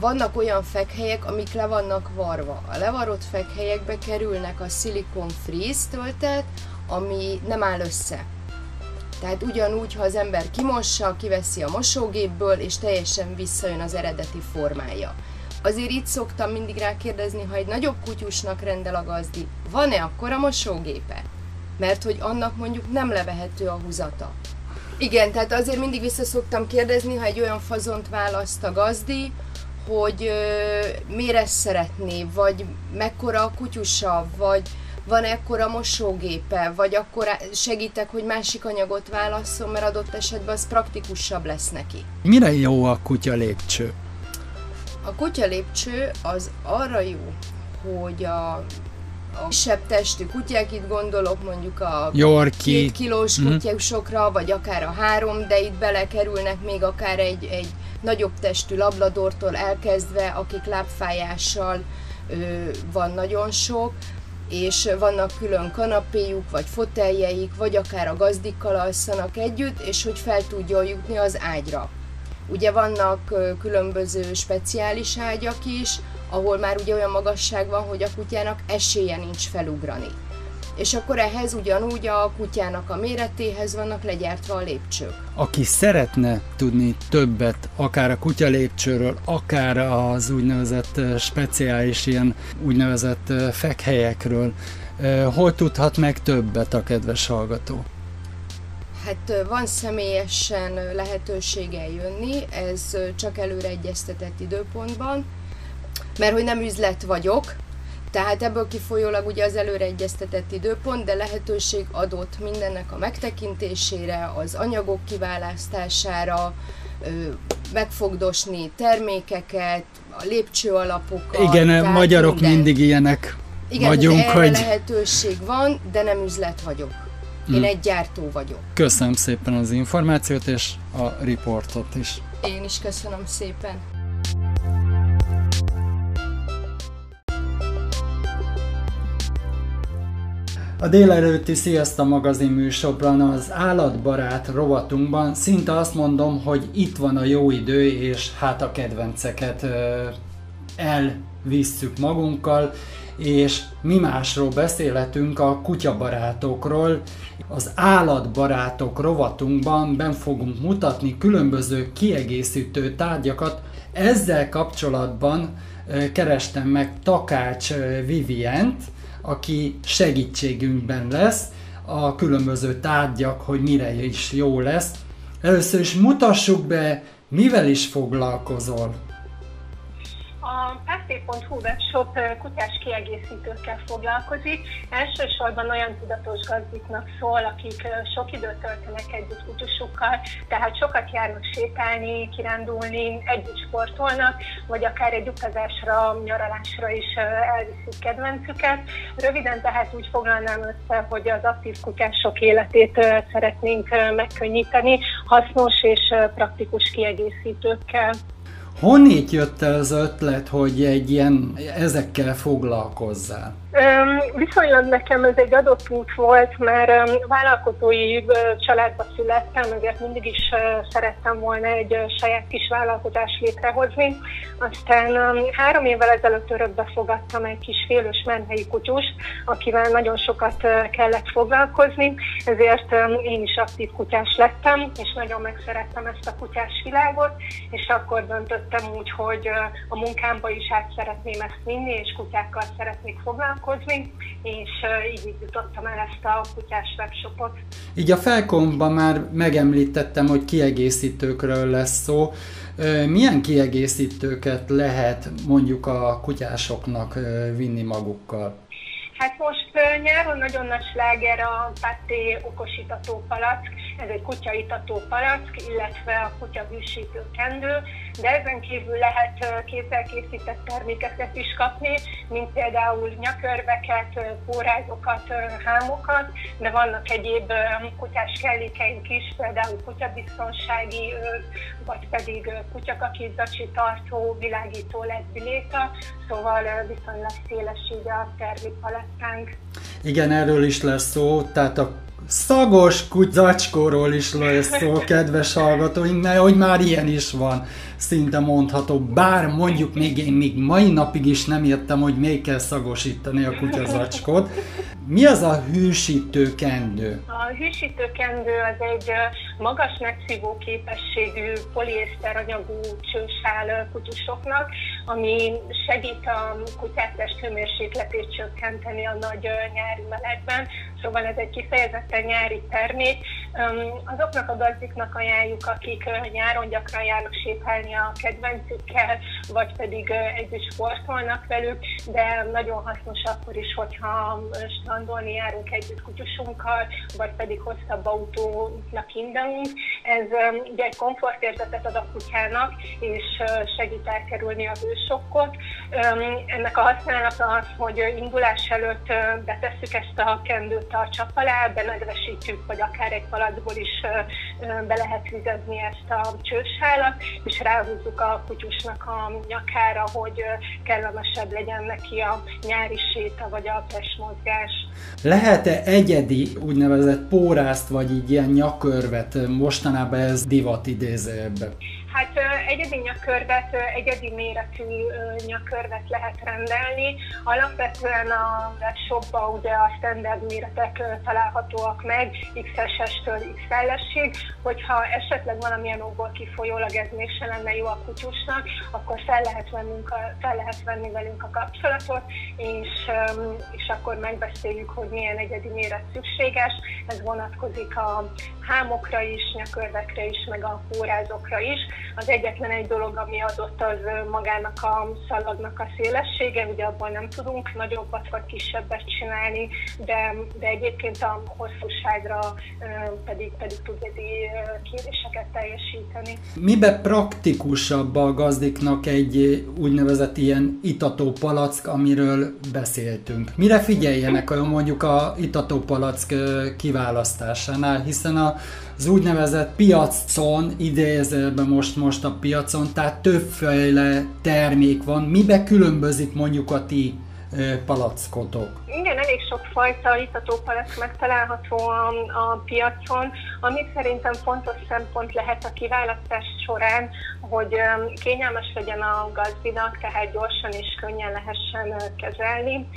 Vannak olyan fekhelyek, amik le vannak varva. A levarott fekhelyekbe kerülnek a szilikon freeze töltet, ami nem áll össze. Tehát ugyanúgy, ha az ember kimossa, kiveszi a mosógépből, és teljesen visszajön az eredeti formája. Azért itt szoktam mindig rákérdezni, ha egy nagyobb kutyusnak rendel a gazdi, van-e akkor a mosógépe? Mert hogy annak mondjuk nem levehető a húzata. Igen, tehát azért mindig vissza szoktam kérdezni, ha egy olyan fazont választ a gazdi, hogy ö, miért ezt szeretné, vagy mekkora a kutyusa, vagy van ekkora mosógépe, vagy akkor segítek, hogy másik anyagot válasszon, mert adott esetben az praktikusabb lesz neki. Mire jó a kutya lépcső? A kutya lépcső az arra jó, hogy a, a kisebb testű kutyák, itt gondolok mondjuk a Yorkie. két kilós Mhm. kutyusokra, vagy akár a három, de itt belekerülnek még akár egy, egy nagyobb testű labladortól elkezdve, akik lábfájással van nagyon sok, és vannak külön kanapéjuk, vagy foteljeik, vagy akár a gazdikkal alszanak együtt, és hogy fel tudjon jutni az ágyra. Ugye vannak különböző speciális ágyak is, ahol már ugye olyan magasság van, hogy a kutyának esélye nincs felugrani. És akkor ehhez ugyanúgy a kutyának a méretéhez vannak legyártva a lépcsők. Aki szeretne tudni többet, akár a kutya lépcsőről, akár az úgynevezett speciális ilyen úgynevezett fekhelyekről, hol tudhat meg többet a kedves hallgató? Hát van személyesen lehetősége jönni, ez csak előre egyeztetett időpontban, mert hogy nem üzlet vagyok, tehát ebből kifolyólag ugye az előre egyeztetett időpont, de lehetőség adott mindennek a megtekintésére, az anyagok kiválasztására, megfogdosni termékeket, a lépcső alapokat. Igen, magyarok mindent. mindig ilyenek Igen, vagyunk, erre hogy lehetőség van, de nem üzlet vagyok. Én Hmm. egy gyártó vagyok. köszönöm szépen az információt és a riportot is. Én is köszönöm szépen. A délelőtti Sziasztok magazin műsorban az állatbarát rovatunkban szinte azt mondom, hogy itt van a jó idő, és hát a kedvenceket elvisszük magunkkal, és mi másról beszélhetünk a kutyabarátokról. Az állatbarátok rovatunkban ben fogunk mutatni különböző kiegészítő tárgyakat. Ezzel kapcsolatban kerestem meg Takács Vivient, aki segítségünkben lesz, a különböző tárgyak, hogy mire is jó lesz. Először is mutassuk be, mivel is foglalkozol. A párté.hu webshop kutyás kiegészítőkkel foglalkozik. Elsősorban olyan tudatos gazdiknak szól, akik sok időt töltenek együtt kutyusukkal, tehát sokat járnak sétálni, kirándulni, együtt sportolnak, vagy akár egy utazásra, nyaralásra is elviszik kedvencüket. Röviden tehát úgy foglalnám össze, hogy az aktív kutyások életét szeretnénk megkönnyíteni hasznos és praktikus kiegészítőkkel. Honnét jött el az ötlet, hogy egy ilyen ezekkel foglalkozzál? Viszonylag nekem ez egy adott út volt, mert vállalkozói családba születtem, ezért mindig is szerettem volna egy saját kis vállalkozást létrehozni. Aztán három évvel ezelőtt örökbe fogadtam egy kis félős menhelyi kutyust, akivel nagyon sokat kellett foglalkozni, ezért én is aktív kutyás lettem, és nagyon megszerettem ezt a kutyás világot, és akkor döntöttem úgy, hogy a munkámba is át szeretném ezt vinni, és kutyákkal szeretnék foglalkozni, és ö, így jutottam el ezt a kutyás webshopot. Így a felkomban már megemlítettem, hogy kiegészítőkről lesz szó. Milyen kiegészítőket lehet mondjuk a kutyásoknak vinni magukkal? Hát most nyáron nagyon nagy sláger a Paté okosítató palack, ez egy kutyaitató palack, illetve a kutya kendő, de ezen kívül lehet kézzel készített termékeket is kapni, mint például nyakörveket, ö, hámokat, de vannak egyéb kutyás kellékeink is, például kutyabiztonsági vagy pedig ö, kutyakakizzacsi tartó, világító LED biléta, szóval viszonylag széles így a termékpalettánk. Igen, erről is lesz szó, tehát a szagos kutyacskóról is lesz szó, kedves hallgatóink, mert hogy már ilyen is van, szinte mondható. Bár mondjuk még én még mai napig is nem értem, hogy még kell szagosítani a kutyazacskót. Mi az a hűsítő kendő? A hűsítő kendő az egy magas megszívó képességű poliészter anyagú csősál kutyusoknak, ami segít a kutyák testhőmérsékletét csökkenteni a nagy nyári melegben. Szóval ez egy kifejezetten nyári termék. Azoknak a gazdiknak ajánljuk, akik nyáron gyakran járnak sétálni a kedvencükkel, vagy pedig együtt sportolnak velük, de nagyon hasznos akkor is, hogyha ö, strandolni járunk együtt kutyusunkkal, vagy pedig hosszabb autónak indulunk. Ez öm, ugye egy komfortérzetet ad a kutyának, és ö, segít elkerülni a hősokkot. Öm, Ennek a használata az, hogy indulás előtt ö, betesszük ezt a kendőt a csap alá, benedvesítjük, vagy akár egy palacból is ö, be lehet vizezni ezt a csősálat, és ráhúzzuk a kutyusnak a nyakára, hogy kellemesebb legyen neki a nyári séta, vagy a testmozgás. Lehet-e egyedi úgynevezett pórászt, vagy így ilyen nyakörvet? Mostanában ez divat idézőjebben. Hát egyedi nyakörvet, egyedi méretű nyakörvet lehet rendelni. Alapvetően a webshopban ugye a standard méretek találhatóak meg, XS-től XL-esig. Hogyha esetleg valamilyen okból kifolyólag ez mégse lenne jó a kutyusnak, akkor fel lehet, vennünk a, fel lehet venni velünk a kapcsolatot, és, és akkor megbeszéljük, hogy milyen egyedi méret szükséges. Ez vonatkozik a hámokra is, nyakörvekre is, meg a pórázokra is. Az egyetlen egy dolog, ami adott, az magának a szalagnak a szélessége, ugye abból nem tudunk nagyobbat vagy kisebbet csinálni, de, de egyébként a hosszúságra pedig, pedig tud egyedi kéréseket teljesíteni. Mibe praktikusabb a gazdiknak egy úgynevezett ilyen itató palack, amiről beszéltünk? Mire figyeljenek a mondjuk a itató palack kiválasztásánál, hiszen a az úgynevezett piacon, idézőben most, most a piacon, tehát többféle termék van. Mibe különbözik mondjuk a ti palackotok? Igen, elég sok fajta itatópalack megtalálható a, a piacon, ami szerintem fontos szempont lehet a kiválasztás során, hogy kényelmes legyen a gazdinak, tehát gyorsan és könnyen lehessen kezelni.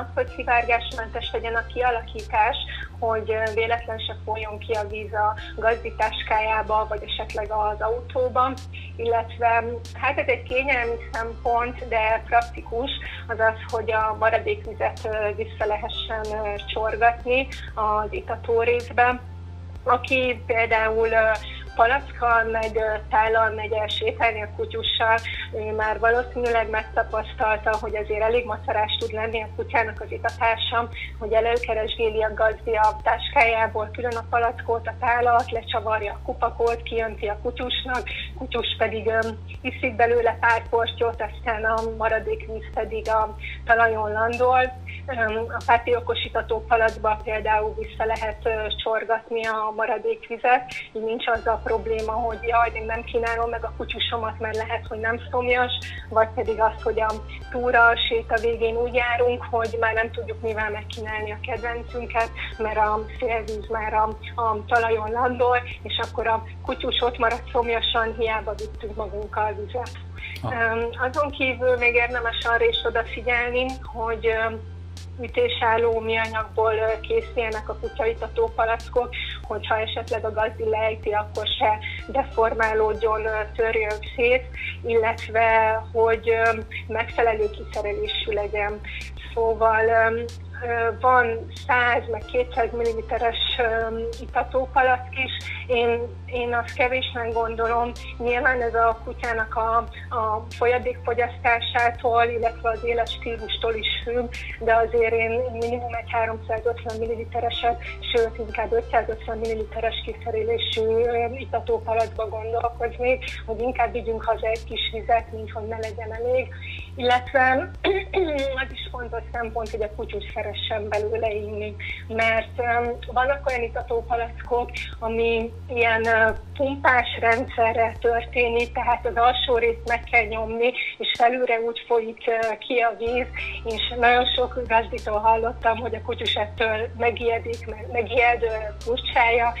Az, hogy szivárgásmentes legyen a kialakítás, hogy véletlen se folyjon ki a víz a gazditáskájába, vagy esetleg az autóba, illetve hát ez egy kényelmi szempont, de praktikus, az az, hogy a maradékvizet ö, vissza lehessen csorgatni az itató részbe. Aki például palackkal, meg tállal megy el sétálni a kutyussal, ő már valószínűleg megtapasztalta, hogy azért elég macerás tud lenni a kutyának az itatása, hogy előkeresgéli a gazdi a táskájából külön a palackot, a tálat, lecsavarja a kupakot, kijönti a kutyusnak, kutyus pedig ö, iszik belőle pár portyot, aztán a maradék víz pedig a talajon landol. Öm, A pátiokosítató palacba például vissza lehet ö, csorgatni a maradék vizet, így nincs az a probléma, hogy jaj, én nem kínálom meg a kutyusomat, mert lehet, hogy nem szomjas, vagy pedig az, hogy a túra, a séta végén úgy járunk, hogy már nem tudjuk mivel megkínálni a kedvencünket, mert a szélvíz már a, a talajon landol, és akkor a kutyus ott marad szomjasan, hiába vittünk magunkkal vizet. Öm, Azon kívül még érdemes arra is odafigyelni, hogy ütésálló műanyagból ö, készüljenek a kutyaitató palackok, hogyha esetleg a gazdi lejti, akkor se deformálódjon, törjön szét, illetve hogy megfelelő kiszerelésű legyen. Szóval van 100 meg 200 mm-es itatópalack is. Én, én azt kevésnek gondolom. Nyilván ez a kutyának a, a folyadékfogyasztásától, illetve az életstílustól is függ, de azért én minimum egy 350 ml-eset, sőt inkább 550 ml-es kiszerelésű ö, itatópalackba gondolkoznék, hogy inkább vigyünk haza egy kis vizet, mint hogy ne legyen elég. Illetve az is fontos szempont, hogy a kutyus szeressen belőle inni, mert vannak olyan itatópalackok, ami ilyen pumpás rendszerre történik, tehát az alsó részt meg kell nyomni, és felülre úgy folyik ki a víz, és nagyon sok gazditól hallottam, hogy a kutyus ettől megijedik, meg- megijed furcsája,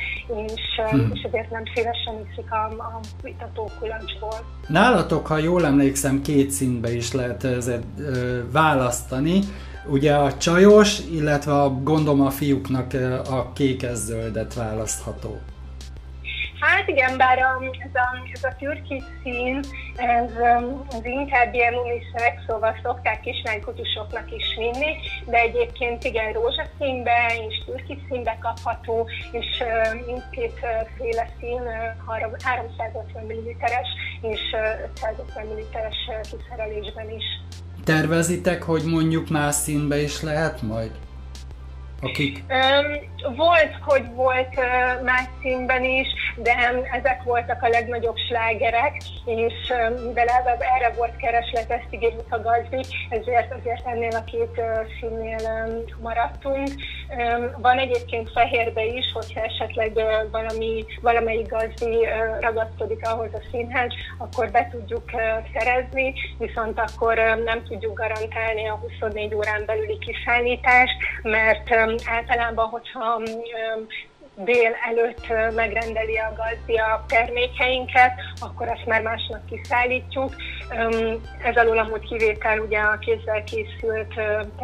és, Hmm. és ezért nem szívesen iszik a, a itatókulacsból. Nálatok, ha jól emlékszem, két színbe is lehet ezért választani. Ugye a csajos, illetve a, gondolom a fiúknak a kékes-zöldet választható. Hát igen, bár a, ez, a, ez a türkis szín, ez, um, ez inkább ilyen unisex, szóval szokták kislánykutyusoknak is vinni, de egyébként igen, rózsaszínbe és türkis színbe kapható, és uh, mindkét uh, szín uh, három- 350 ml-es és uh, 550 ml-es uh, kiszerelésben is. Tervezitek, hogy mondjuk más színbe is lehet majd? Akik Um, volt, hogy volt uh, más színben is, de um, ezek voltak a legnagyobb slágerek, és um, mivel erre, volt kereslet, ezt ígérjük a gazdik, ezért azért ennél a két uh, színnél um, maradtunk. Um, van egyébként fehérbe is, hogyha esetleg uh, valami, valamelyik gazdi uh, ragaszkodik ahhoz a színhez, akkor be tudjuk uh, szerezni, viszont akkor um, nem tudjuk garantálni a 24 órán belüli kiszállítást, mert um, általában, hogyha um, dél előtt megrendeli a gazdi a termékeinket, akkor azt már másnap kiszállítjuk. Ez alól amúgy kivétel ugye a kézzel készült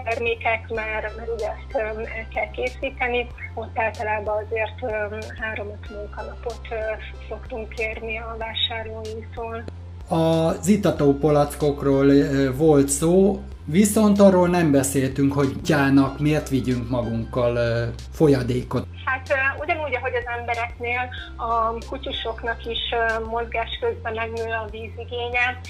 termékek, mert, mert ugye ezt el kell készíteni, ott általában azért három-öt munkanapot szoktunk kérni a vásárlóinktól. az itató palackokról volt szó, viszont arról nem beszéltünk, hogy gyának miért vigyünk magunkkal ö, folyadékot. Hát ugyanúgy, ahogy az embereknél, a kutyusoknak is ö, mozgás közben megnő a vízigénye,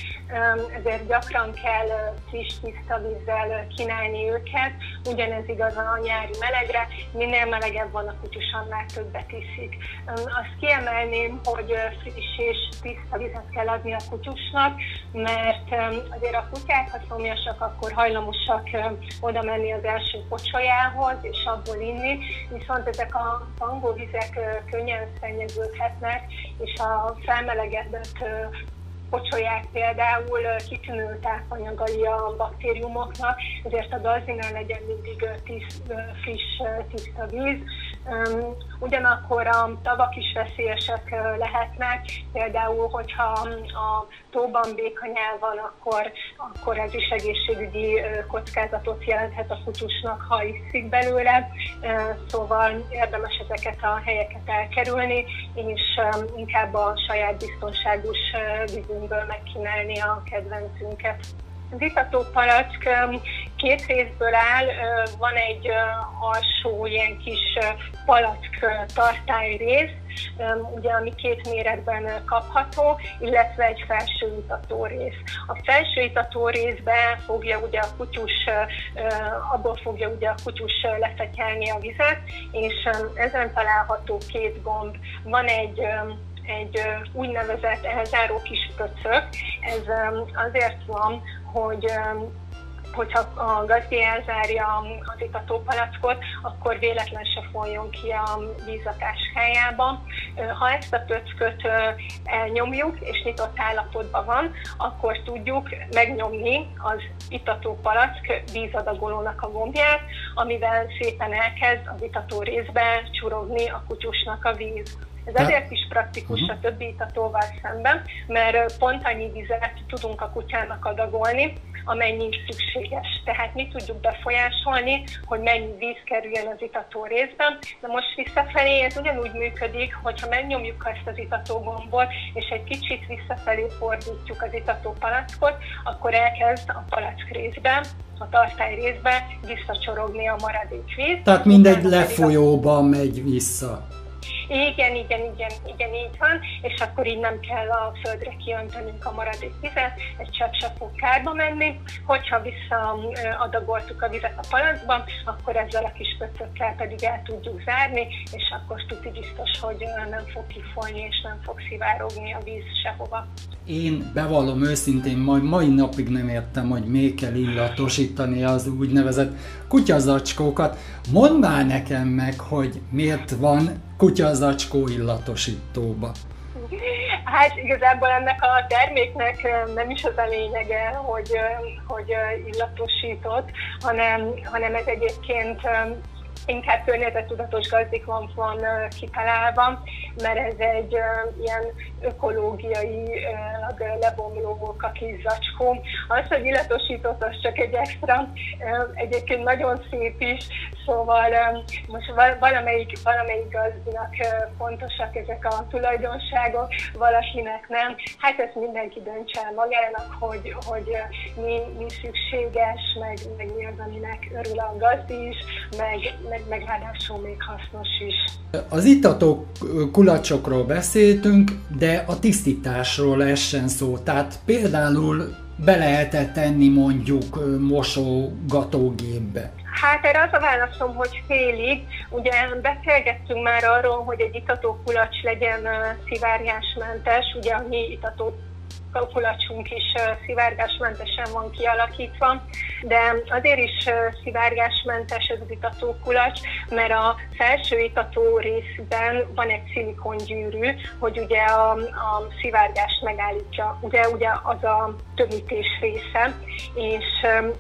ezért gyakran kell friss, tiszta vízzel kínálni őket. Ugyanez igaz a nyári melegre, minél melegebb van a kutyus, annál többet iszik. Azt kiemelném, hogy friss és tiszta vizet kell adni a kutyusnak, mert azért a kutyák, ha szomjasak, akkor hajlamosak ö, oda menni az első pocsolyához, és abból inni, viszont ezek a tangóvizek ö, könnyen szennyeződhetnek, és a felmelegedett pocsolyák például kitűnő tápanyagai a baktériumoknak, ezért a gazzinál legyen mindig ö, friss, tiszta víz. Ugyanakkor a tavak is veszélyesek lehetnek, például, hogyha a tóban békanyál van, akkor, akkor ez is egészségügyi kockázatot jelenthet a kutyusnak, ha iszik belőle, szóval érdemes ezeket a helyeket elkerülni, és inkább a saját biztonságos vízünkből megkínálni a kedvencünket. Az itató palack öm, két részből áll, Ö, van egy ö, alsó ilyen kis ö, palack tartály rész, öm, ugye, ami két méretben kapható, illetve egy felső itató rész. A felső itató részben fogja ugye a kutyus, abból fogja ugye a kutyus lefetyelni a vizet, és öm, ezen található két gomb. Van egy egy úgynevezett elzáró kis pöcök. Ez azért van, hogy hogyha a gazdi elzárja az itatópalackot, akkor véletlen se folyjon ki a víz a táskájába. Ö, Ha ezt a pöcköt elnyomjuk, és nyitott állapotban van, akkor tudjuk megnyomni az itatópalack vízadagolónak a gombját, amivel szépen elkezd az itató részbe csurogni a kutyusnak a víz. Ez Te- azért is praktikus a többi itatóval szemben, mert pont annyi vizet tudunk a kutyának adagolni, amennyi szükséges. Tehát mi tudjuk befolyásolni, hogy mennyi víz kerüljön az itató részben. De most visszafelé ez ugyanúgy működik, hogyha megnyomjuk ezt az itató gombot, és egy kicsit visszafelé fordítjuk az itató palackot, akkor elkezd a palack részben, a tartály részben visszacsorogni a maradék víz. Tehát mindegy lefolyóba megy vissza. Igen, igen, igen, igen, így van, és akkor így nem kell a földre kiöntenünk a maradék vizet, egy csepp se fog kárba menni. Hogyha visszaadagoltuk a vizet a palackba, akkor ezzel a kis pöcökkel pedig el tudjuk zárni, és akkor tuti biztos, hogy nem fog kifolyni, és nem fog szivárogni a víz sehova. Én bevallom őszintén, majd mai napig nem értem, hogy még kell illatosítani az úgynevezett kutyazacskókat. Mondd már nekem meg, hogy miért van kutyazacskó illatosítóba. Hát igazából ennek a terméknek nem is az a lényege, hogy, hogy illatosított, hanem, hanem ez egyébként inkább környezettudatos gazdikon van kitalálva, mert ez egy ilyen ökológiailag ö, lebomló kis zacskó. Az, hogy illatosított, az csak egy extra, egyébként nagyon szép is, szóval most val- valamelyik, valamelyik gazdinak fontosak ezek a tulajdonságok, valakinek nem. Hát ezt mindenki döntse el magának, hogy, hogy mi, mi szükséges, meg, meg mi az, aminek örül a gazdi is, meg, meg, meg ráadásul még hasznos is. Az ittatók kulacsokról beszéltünk, de a tisztításról essen szó. Tehát például be lehet tenni mondjuk mosogatógépbe. Hát erre az a válaszom, hogy félig. Ugye beszélgettünk már arról, hogy egy itató kulacs legyen szivárgásmentes, ugye a mi itató kulacsunk is szivárgásmentesen van kialakítva, de azért is szivárgásmentes ez az itató kulacs, mert a felső itató részben van egy szilikongyűrű, hogy ugye a, a szivárgást megállítja. Ugye, ugye az a tömítés része, és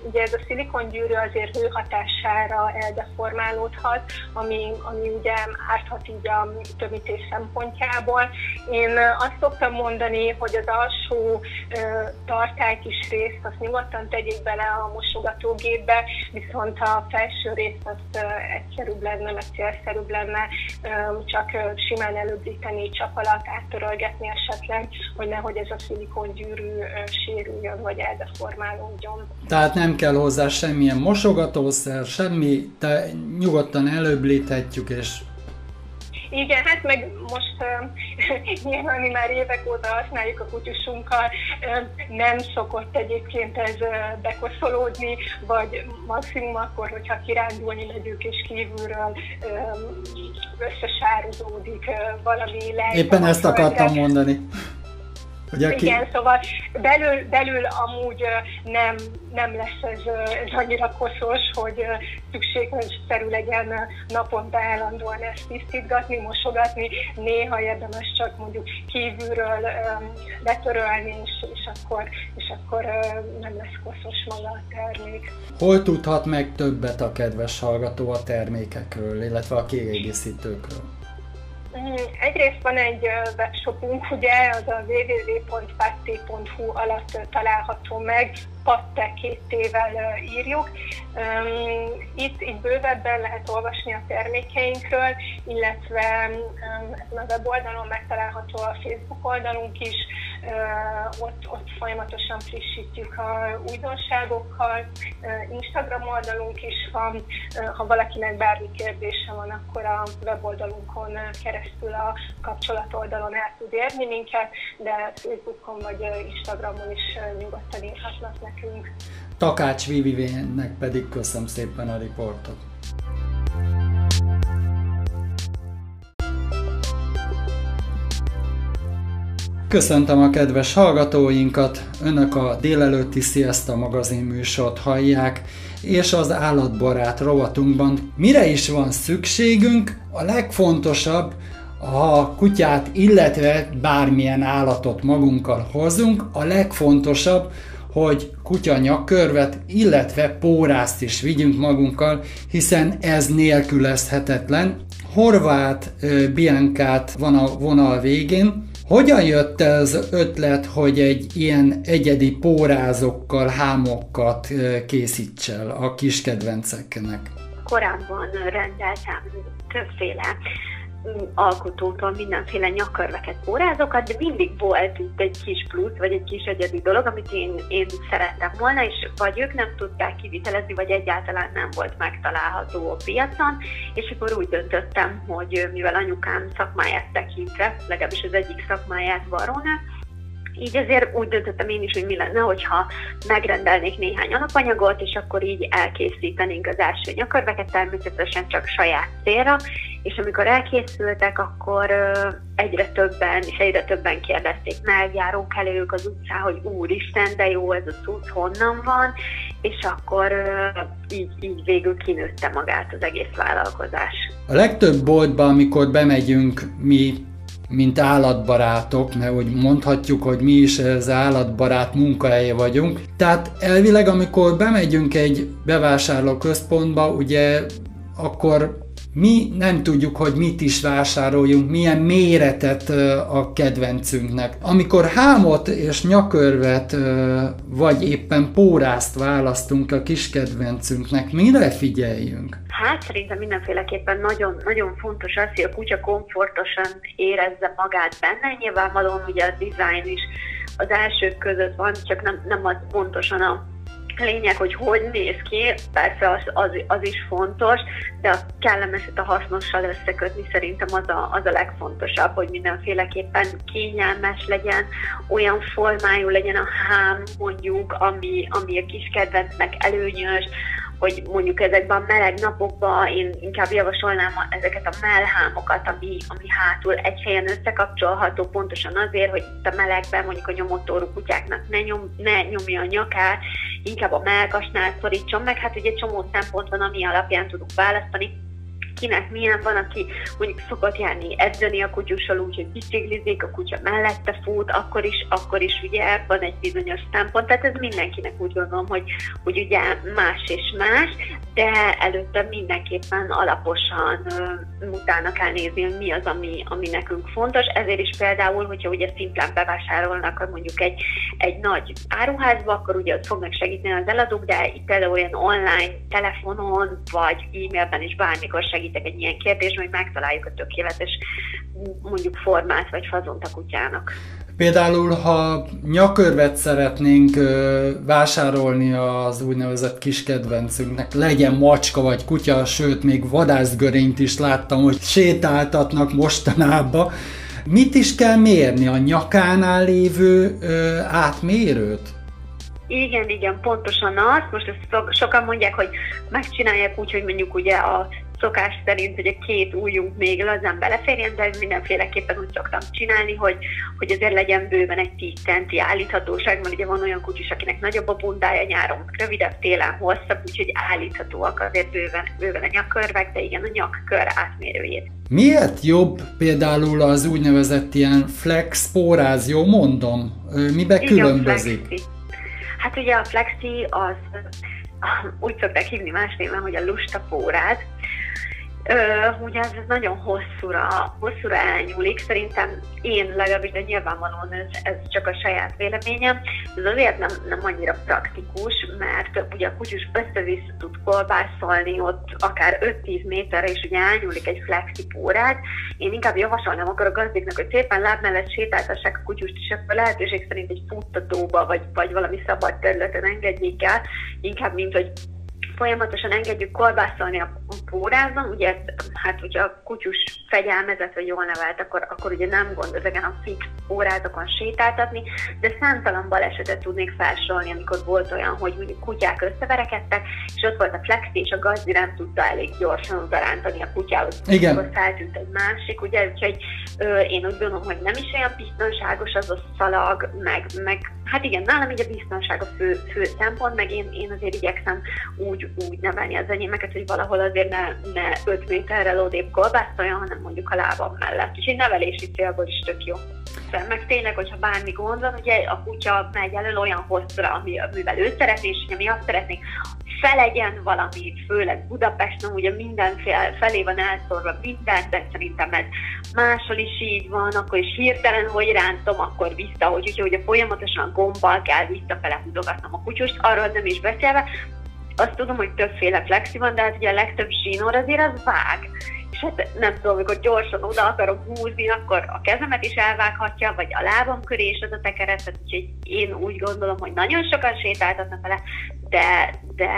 ugye ez a szilikongyűrű azért hő hatására eldeformálódhat, ami, ami ugye árthat így a tömítés szempontjából. Én azt szoktam mondani, hogy az alsó ö, tartály részt azt nyugodtan tegyék bele a mosogatógépbe, viszont a felső részt azt egyszerűbb lenne, meg célszerűbb lenne csak simán előbbíteni, csap alatt áttörölgetni esetleg, hogy nehogy ez a szilikongyűrű ö, sérüljön, vagy eldeformálódjon. Tehát nem kell hozzá semmilyen mosogatószer, semmi, te nyugodtan előblíthetjük, és Igen, hát meg most nyilván mi már évek óta használjuk a kutyusunkkal, nem szokott egyébként ez bekoszolódni, vagy maximum akkor, hogyha kirándulni megyünk és kívülről összesározódik valami lej. éppen ezt akartam mondani. Hogy aki, Igen, szóval belül, belül amúgy nem, nem lesz ez, ez annyira koszos, hogy szükségszerű legyen naponta állandóan ezt tisztítgatni, mosogatni. Néha érdemes csak mondjuk kívülről letörölni, és, és akkor, és akkor nem lesz koszos maga a termék. hol tudhat meg többet a kedves hallgató a termékekről, illetve a kiegészítőkről? Egyrészt van egy webshopunk, ugye, az a www.patte.hu alatt található meg, patte írjuk. Itt, itt bővebben lehet olvasni a termékeinkről, illetve ezen a weboldalon megtalálható a Facebook oldalunk is, ott, ott folyamatosan frissítjük a újdonságokkal, Instagram oldalunk is van, ha valakinek bármi kérdése van, akkor a weboldalunkon keresztül a kapcsolatoldalon el tud érni minket, de Facebookon vagy Instagramon is nyugodtan írhatnak nekünk. Takács Vivivének pedig köszönöm szépen a riportot. Köszöntöm a kedves hallgatóinkat, Önök a délelőtti Sziaszta magazin műsort hallják, és az állatbarát rovatunkban mire is van szükségünk, a legfontosabb, ha kutyát, illetve bármilyen állatot magunkkal hozunk, a legfontosabb, hogy kutya nyakkörvet, illetve pórázt is vigyünk magunkkal, hiszen ez nélkülözhetetlen. Horváth ö, Biancát van a vonal végén. Hogyan jött az ötlet, hogy egy ilyen egyedi pórázokkal, hámokat készíts el a kis kedvenceknek? korábban rendeltem többféle alkotótól mindenféle nyakkörveket, pórázokat, de mindig volt itt egy kis plusz, vagy egy kis egyedi dolog, amit én, én szerettem volna, és vagy ők nem tudták kivitelezni, vagy egyáltalán nem volt megtalálható a piacon, és akkor úgy döntöttem, hogy mivel anyukám szakmáját tekintve, legalábbis az egyik szakmáját varónak, így ezért úgy döntöttem én is, hogy mi lenne, hogyha megrendelnék néhány alapanyagot, és akkor így elkészítenénk az első nyakörveket, természetesen csak saját célra, és amikor elkészültek, akkor egyre többen, és egyre többen kérdezték meg, járók elők az utcán, hogy úristen, de jó ez a cucc, honnan van, és akkor így, így végül kinőtte magát az egész vállalkozás. A legtöbb boltban, amikor bemegyünk mi, mint állatbarátok, mert úgy mondhatjuk, hogy mi is az állatbarát munkahelye vagyunk. Tehát elvileg, amikor bemegyünk egy bevásárló központba, ugye akkor mi nem tudjuk, hogy mit is vásároljunk, milyen méretet a kedvencünknek. Amikor hámot és nyakörvet vagy éppen pórázt választunk a kis kedvencünknek, mire figyeljünk? Hát szerintem mindenféleképpen nagyon, nagyon fontos az, hogy a kutya komfortosan érezze magát benne. Nyilvánvalóan ugye a design is az elsők között van, csak nem, nem az pontosan a lényeg, hogy hogy néz ki, persze az, az, az is fontos, de a kellemeset a hasznossal összekötni szerintem az a, az a legfontosabb, hogy mindenféleképpen kényelmes legyen, olyan formájú legyen a hám mondjuk, ami, ami a kis kedvencnek előnyös, hogy mondjuk ezekben a meleg napokban én inkább javasolnám ezeket a mellhámokat, ami, ami hátul egy helyen összekapcsolható, pontosan azért, hogy itt a melegben mondjuk a nyomottorú kutyáknak ne, nyom, ne nyomja a nyakát, inkább a melkasnál szorítson meg, hát ugye csomó szempont van, ami alapján tudunk választani, kinek milyen van, aki mondjuk szokott járni edzeni a kutyussal úgy, hogy biciklizik, a kutya mellette fut, akkor is, akkor is ugye van egy bizonyos szempont, tehát ez mindenkinek úgy gondolom, hogy, hogy ugye más és más, de előtte mindenképpen alaposan utána kell nézni, hogy mi az, ami, ami nekünk fontos, ezért is például, hogyha ugye szimplán bevásárolnak mondjuk egy, egy nagy áruházba, akkor ugye ott fognak segíteni az eladók, de itt például olyan online, telefonon, vagy e-mailben is bármikor segítek egy ilyen kérdésben, hogy megtaláljuk a tökéletes mondjuk formát vagy fazont a kutyának. Például, ha nyakörvet szeretnénk ö, vásárolni az úgynevezett kis kedvencünknek, legyen macska vagy kutya, sőt, még vadászgörényt is láttam, hogy sétáltatnak mostanában. Mit is kell mérni? A nyakánál lévő ö, átmérőt? Igen, igen, pontosan az. Most ezt so- sokan mondják, hogy megcsinálják úgy, hogy mondjuk ugye a szokás szerint, hogy a két ujjunk még lazán beleférjen, de mindenféleképpen úgy szoktam csinálni, hogy, hogy azért legyen bőven egy 10 centi állíthatóság, mert ugye van olyan kutyus, akinek nagyobb a bundája nyáron, rövidebb télen hosszabb, úgyhogy állíthatóak azért bőven, bőven a nyakkörvek, de igen, a nyakkör átmérőjét. Miért jobb például az úgynevezett ilyen flex póráz, jó mondom? Mibe Igen, különbözik? flexi. Hát ugye a flexi az úgy szokták hívni más néven, hogy a lusta pórád. Ö, ugye ez nagyon hosszúra, hosszúra elnyúlik, szerintem én legalábbis, de nyilvánvalóan ez, ez csak a saját véleményem, ez azért nem, nem annyira praktikus, mert ugye a kutyus össze-vissza tud kolbászolni ott akár 5-10 méterre, és ugye elnyúlik egy flexi pórád. Én inkább javasolnám akkor a gazdiknak, hogy szépen láb mellett sétáltassák a kutyust, és akkor lehetőség szerint egy futtatóba, vagy, vagy valami szabad területen engedjék el, inkább mint hogy folyamatosan engedjük kolbászolni a pórázon, ugye ezt, hát hogyha a kutyus fegyelmezett vagy jól nevelt, akkor, akkor ugye nem gond ezeken a fix órázokon sétáltatni, de számtalan balesetet tudnék felsorolni, amikor volt olyan, hogy mondjuk kutyák összeverekedtek, és ott volt a flexi, és a gazdi nem tudta elég gyorsan odarántani a kutyához. Igen. Akkor feltűnt egy másik, ugye, úgyhogy ö, én úgy gondolom, hogy nem is olyan biztonságos az a szalag, meg, meg hát igen, nálam így a biztonság a fő, fő szempont, meg én, én azért igyekszem úgy, úgy nevelni az enyémeket, hogy valahol azért ne, ne 5 méterrel odébb kolbászoljon, hanem mondjuk a lábam mellett. Úgyhogy nevelési célból is tök jó. Meg tényleg, hogyha bármi gond van, ugye a kutya megy elő olyan hosszra, ami, amivel ő szeretné, és ugye mi azt szeretnénk, felegyen valami, főleg Budapesten, ugye mindenféle felé van elszórva minden, de szerintem ez máshol is így van, akkor is hirtelen, hogy rántom, akkor vissza, hogy ugye folyamatosan gombbal kell visszafele húzogatnom a kutyust, arról nem is beszélve, azt tudom, hogy többféle flexi van, de hát ugye a legtöbb zsinór azért az vág. És hát nem tudom, amikor gyorsan oda akarok húzni, akkor a kezemet is elvághatja, vagy a lábam köré is az a tekeret, úgyhogy én úgy gondolom, hogy nagyon sokan sétáltatnak vele, de, de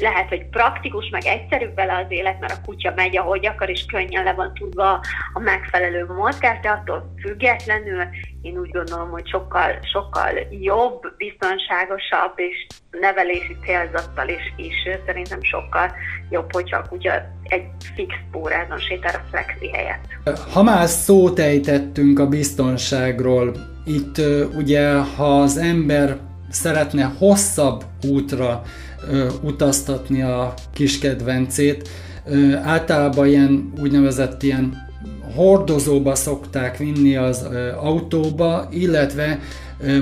lehet, hogy praktikus, meg egyszerűbb vele az élet, mert a kutya megy, ahogy akar, és könnyen le van tudva a megfelelő mozgás, de attól függetlenül én úgy gondolom, hogy sokkal, sokkal jobb, biztonságosabb és nevelési célzattal is, is szerintem sokkal jobb, hogyha a kutya egy fix pórázon sétál a flexi helyett. Ha már szót ejtettünk a biztonságról, itt ugye, ha az ember szeretne hosszabb útra ö, utaztatni a kis kedvencét, ö, általában ilyen úgynevezett ilyen hordozóba szokták vinni az autóba, illetve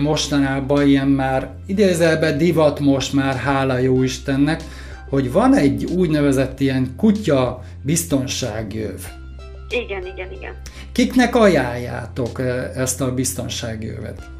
mostanában ilyen már idézelben divat most már, hála jó Istennek, hogy van egy úgynevezett ilyen kutya biztonságjöv. Igen, igen, igen. Kiknek ajánljátok ezt a biztonságjövet?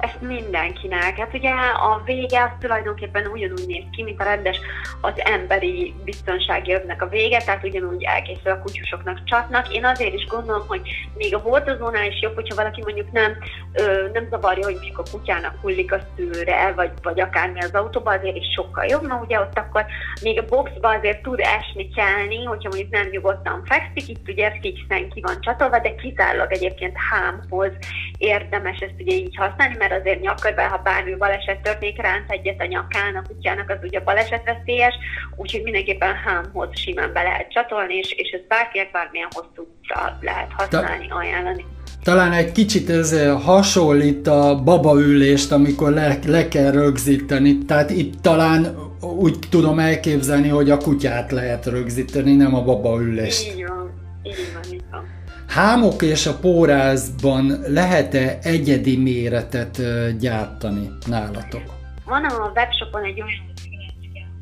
Ezt mindenkinek. Hát ugye a vége az tulajdonképpen ugyanúgy néz ki, mint a rendes az emberi biztonsági övnek a vége, tehát ugyanúgy elkészül a kutyusoknak csatnak. Én azért is gondolom, hogy még a hordozónál is jobb, hogyha valaki mondjuk nem, ö, nem zavarja, hogy mondjuk a kutyának hullik a szőre, vagy, vagy akármi az autóba, azért is sokkal jobb, mert ugye ott akkor még a boxba azért tud esni, kelni, hogyha mondjuk nem nyugodtan fekszik, itt ugye fixen ki van csatolva, de kizárólag egyébként hámhoz érdemes ezt ugye így használni, mert azért nyakörben, ha bármi baleset történik, ránc egyet a nyakán, a kutyának az ugye balesetveszélyes, úgyhogy mindenképpen hámhoz simán be lehet csatolni, és, és ez bárkinek bármilyen hosszúra lehet használni, ajánlani. Talán egy kicsit ez eh, hasonlít a babaülést, amikor le, le kell rögzíteni. Tehát itt talán úgy tudom elképzelni, hogy a kutyát lehet rögzíteni, nem a babaülést. Így van, így van, így van. Hámok és a pórázban lehet-e egyedi méretet gyártani nálatok? Van a webshopon egy olyan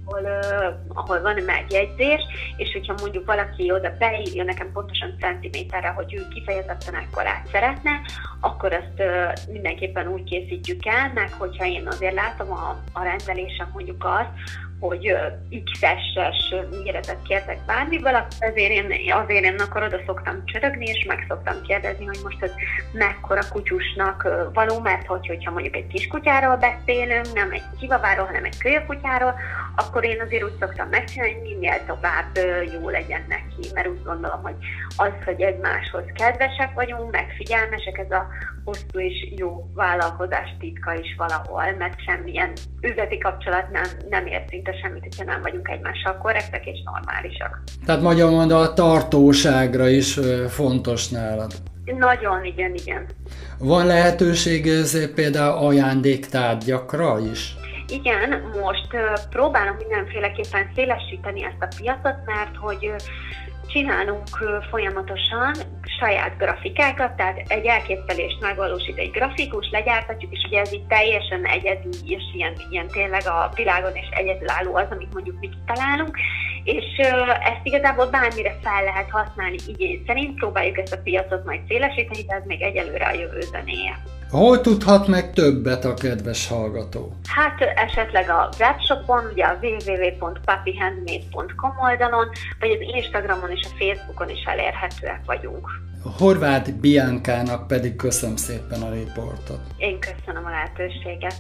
ahol, ahol van egy megjegyzés, és hogyha mondjuk valaki oda beírja nekem pontosan centiméterre, hogy ő kifejezetten ekkorát szeretne, akkor azt mindenképpen úgy készítjük el, meg hogyha én azért látom a, a rendelésem mondjuk azt, hogy X-es méretet kértek bármiből, azért én, azért én akkor oda szoktam csörögni, és meg szoktam kérdezni, hogy most ez mekkora kutyusnak való, mert hogy, hogyha mondjuk egy kiskutyáról beszélünk, nem egy kivaváról, hanem egy kölyökutyáról, akkor én azért úgy szoktam megcsinálni, hogy minél tovább jó legyen neki, mert úgy gondolom, hogy az, hogy egymáshoz kedvesek vagyunk, meg figyelmesek, ez a hosszú és jó vállalkozás titka is valahol, mert semmilyen üzleti kapcsolat nem, nem ér szinte semmit, hogyha nem vagyunk egymással korrektek és normálisak. Tehát magyar mondva a tartóságra is fontos nálad. Nagyon, igen, igen. Van lehetőség például ajándéktárgyakra is? Igen, most próbálom mindenféleképpen szélesíteni ezt a piacot, mert hogy csinálunk folyamatosan saját grafikákat, tehát egy elképzelést megvalósít egy grafikus, legyártatjuk, és ugye ez így teljesen egyedi, és ilyen, ilyen tényleg a világon is egyedülálló az, amit mondjuk mi kitalálunk, és ezt igazából bármire fel lehet használni igény szerint, próbáljuk ezt a piacot majd szélesíteni, de ez még egyelőre a jövő zenéje. Hol tudhat meg többet a kedves hallgató? Hát esetleg a webshopon, ugye a www.papihandmade.com oldalon, vagy az Instagramon és a Facebookon is elérhetőek vagyunk. Horváth Biankának pedig köszönöm szépen a riportot. Én köszönöm a lehetőséget.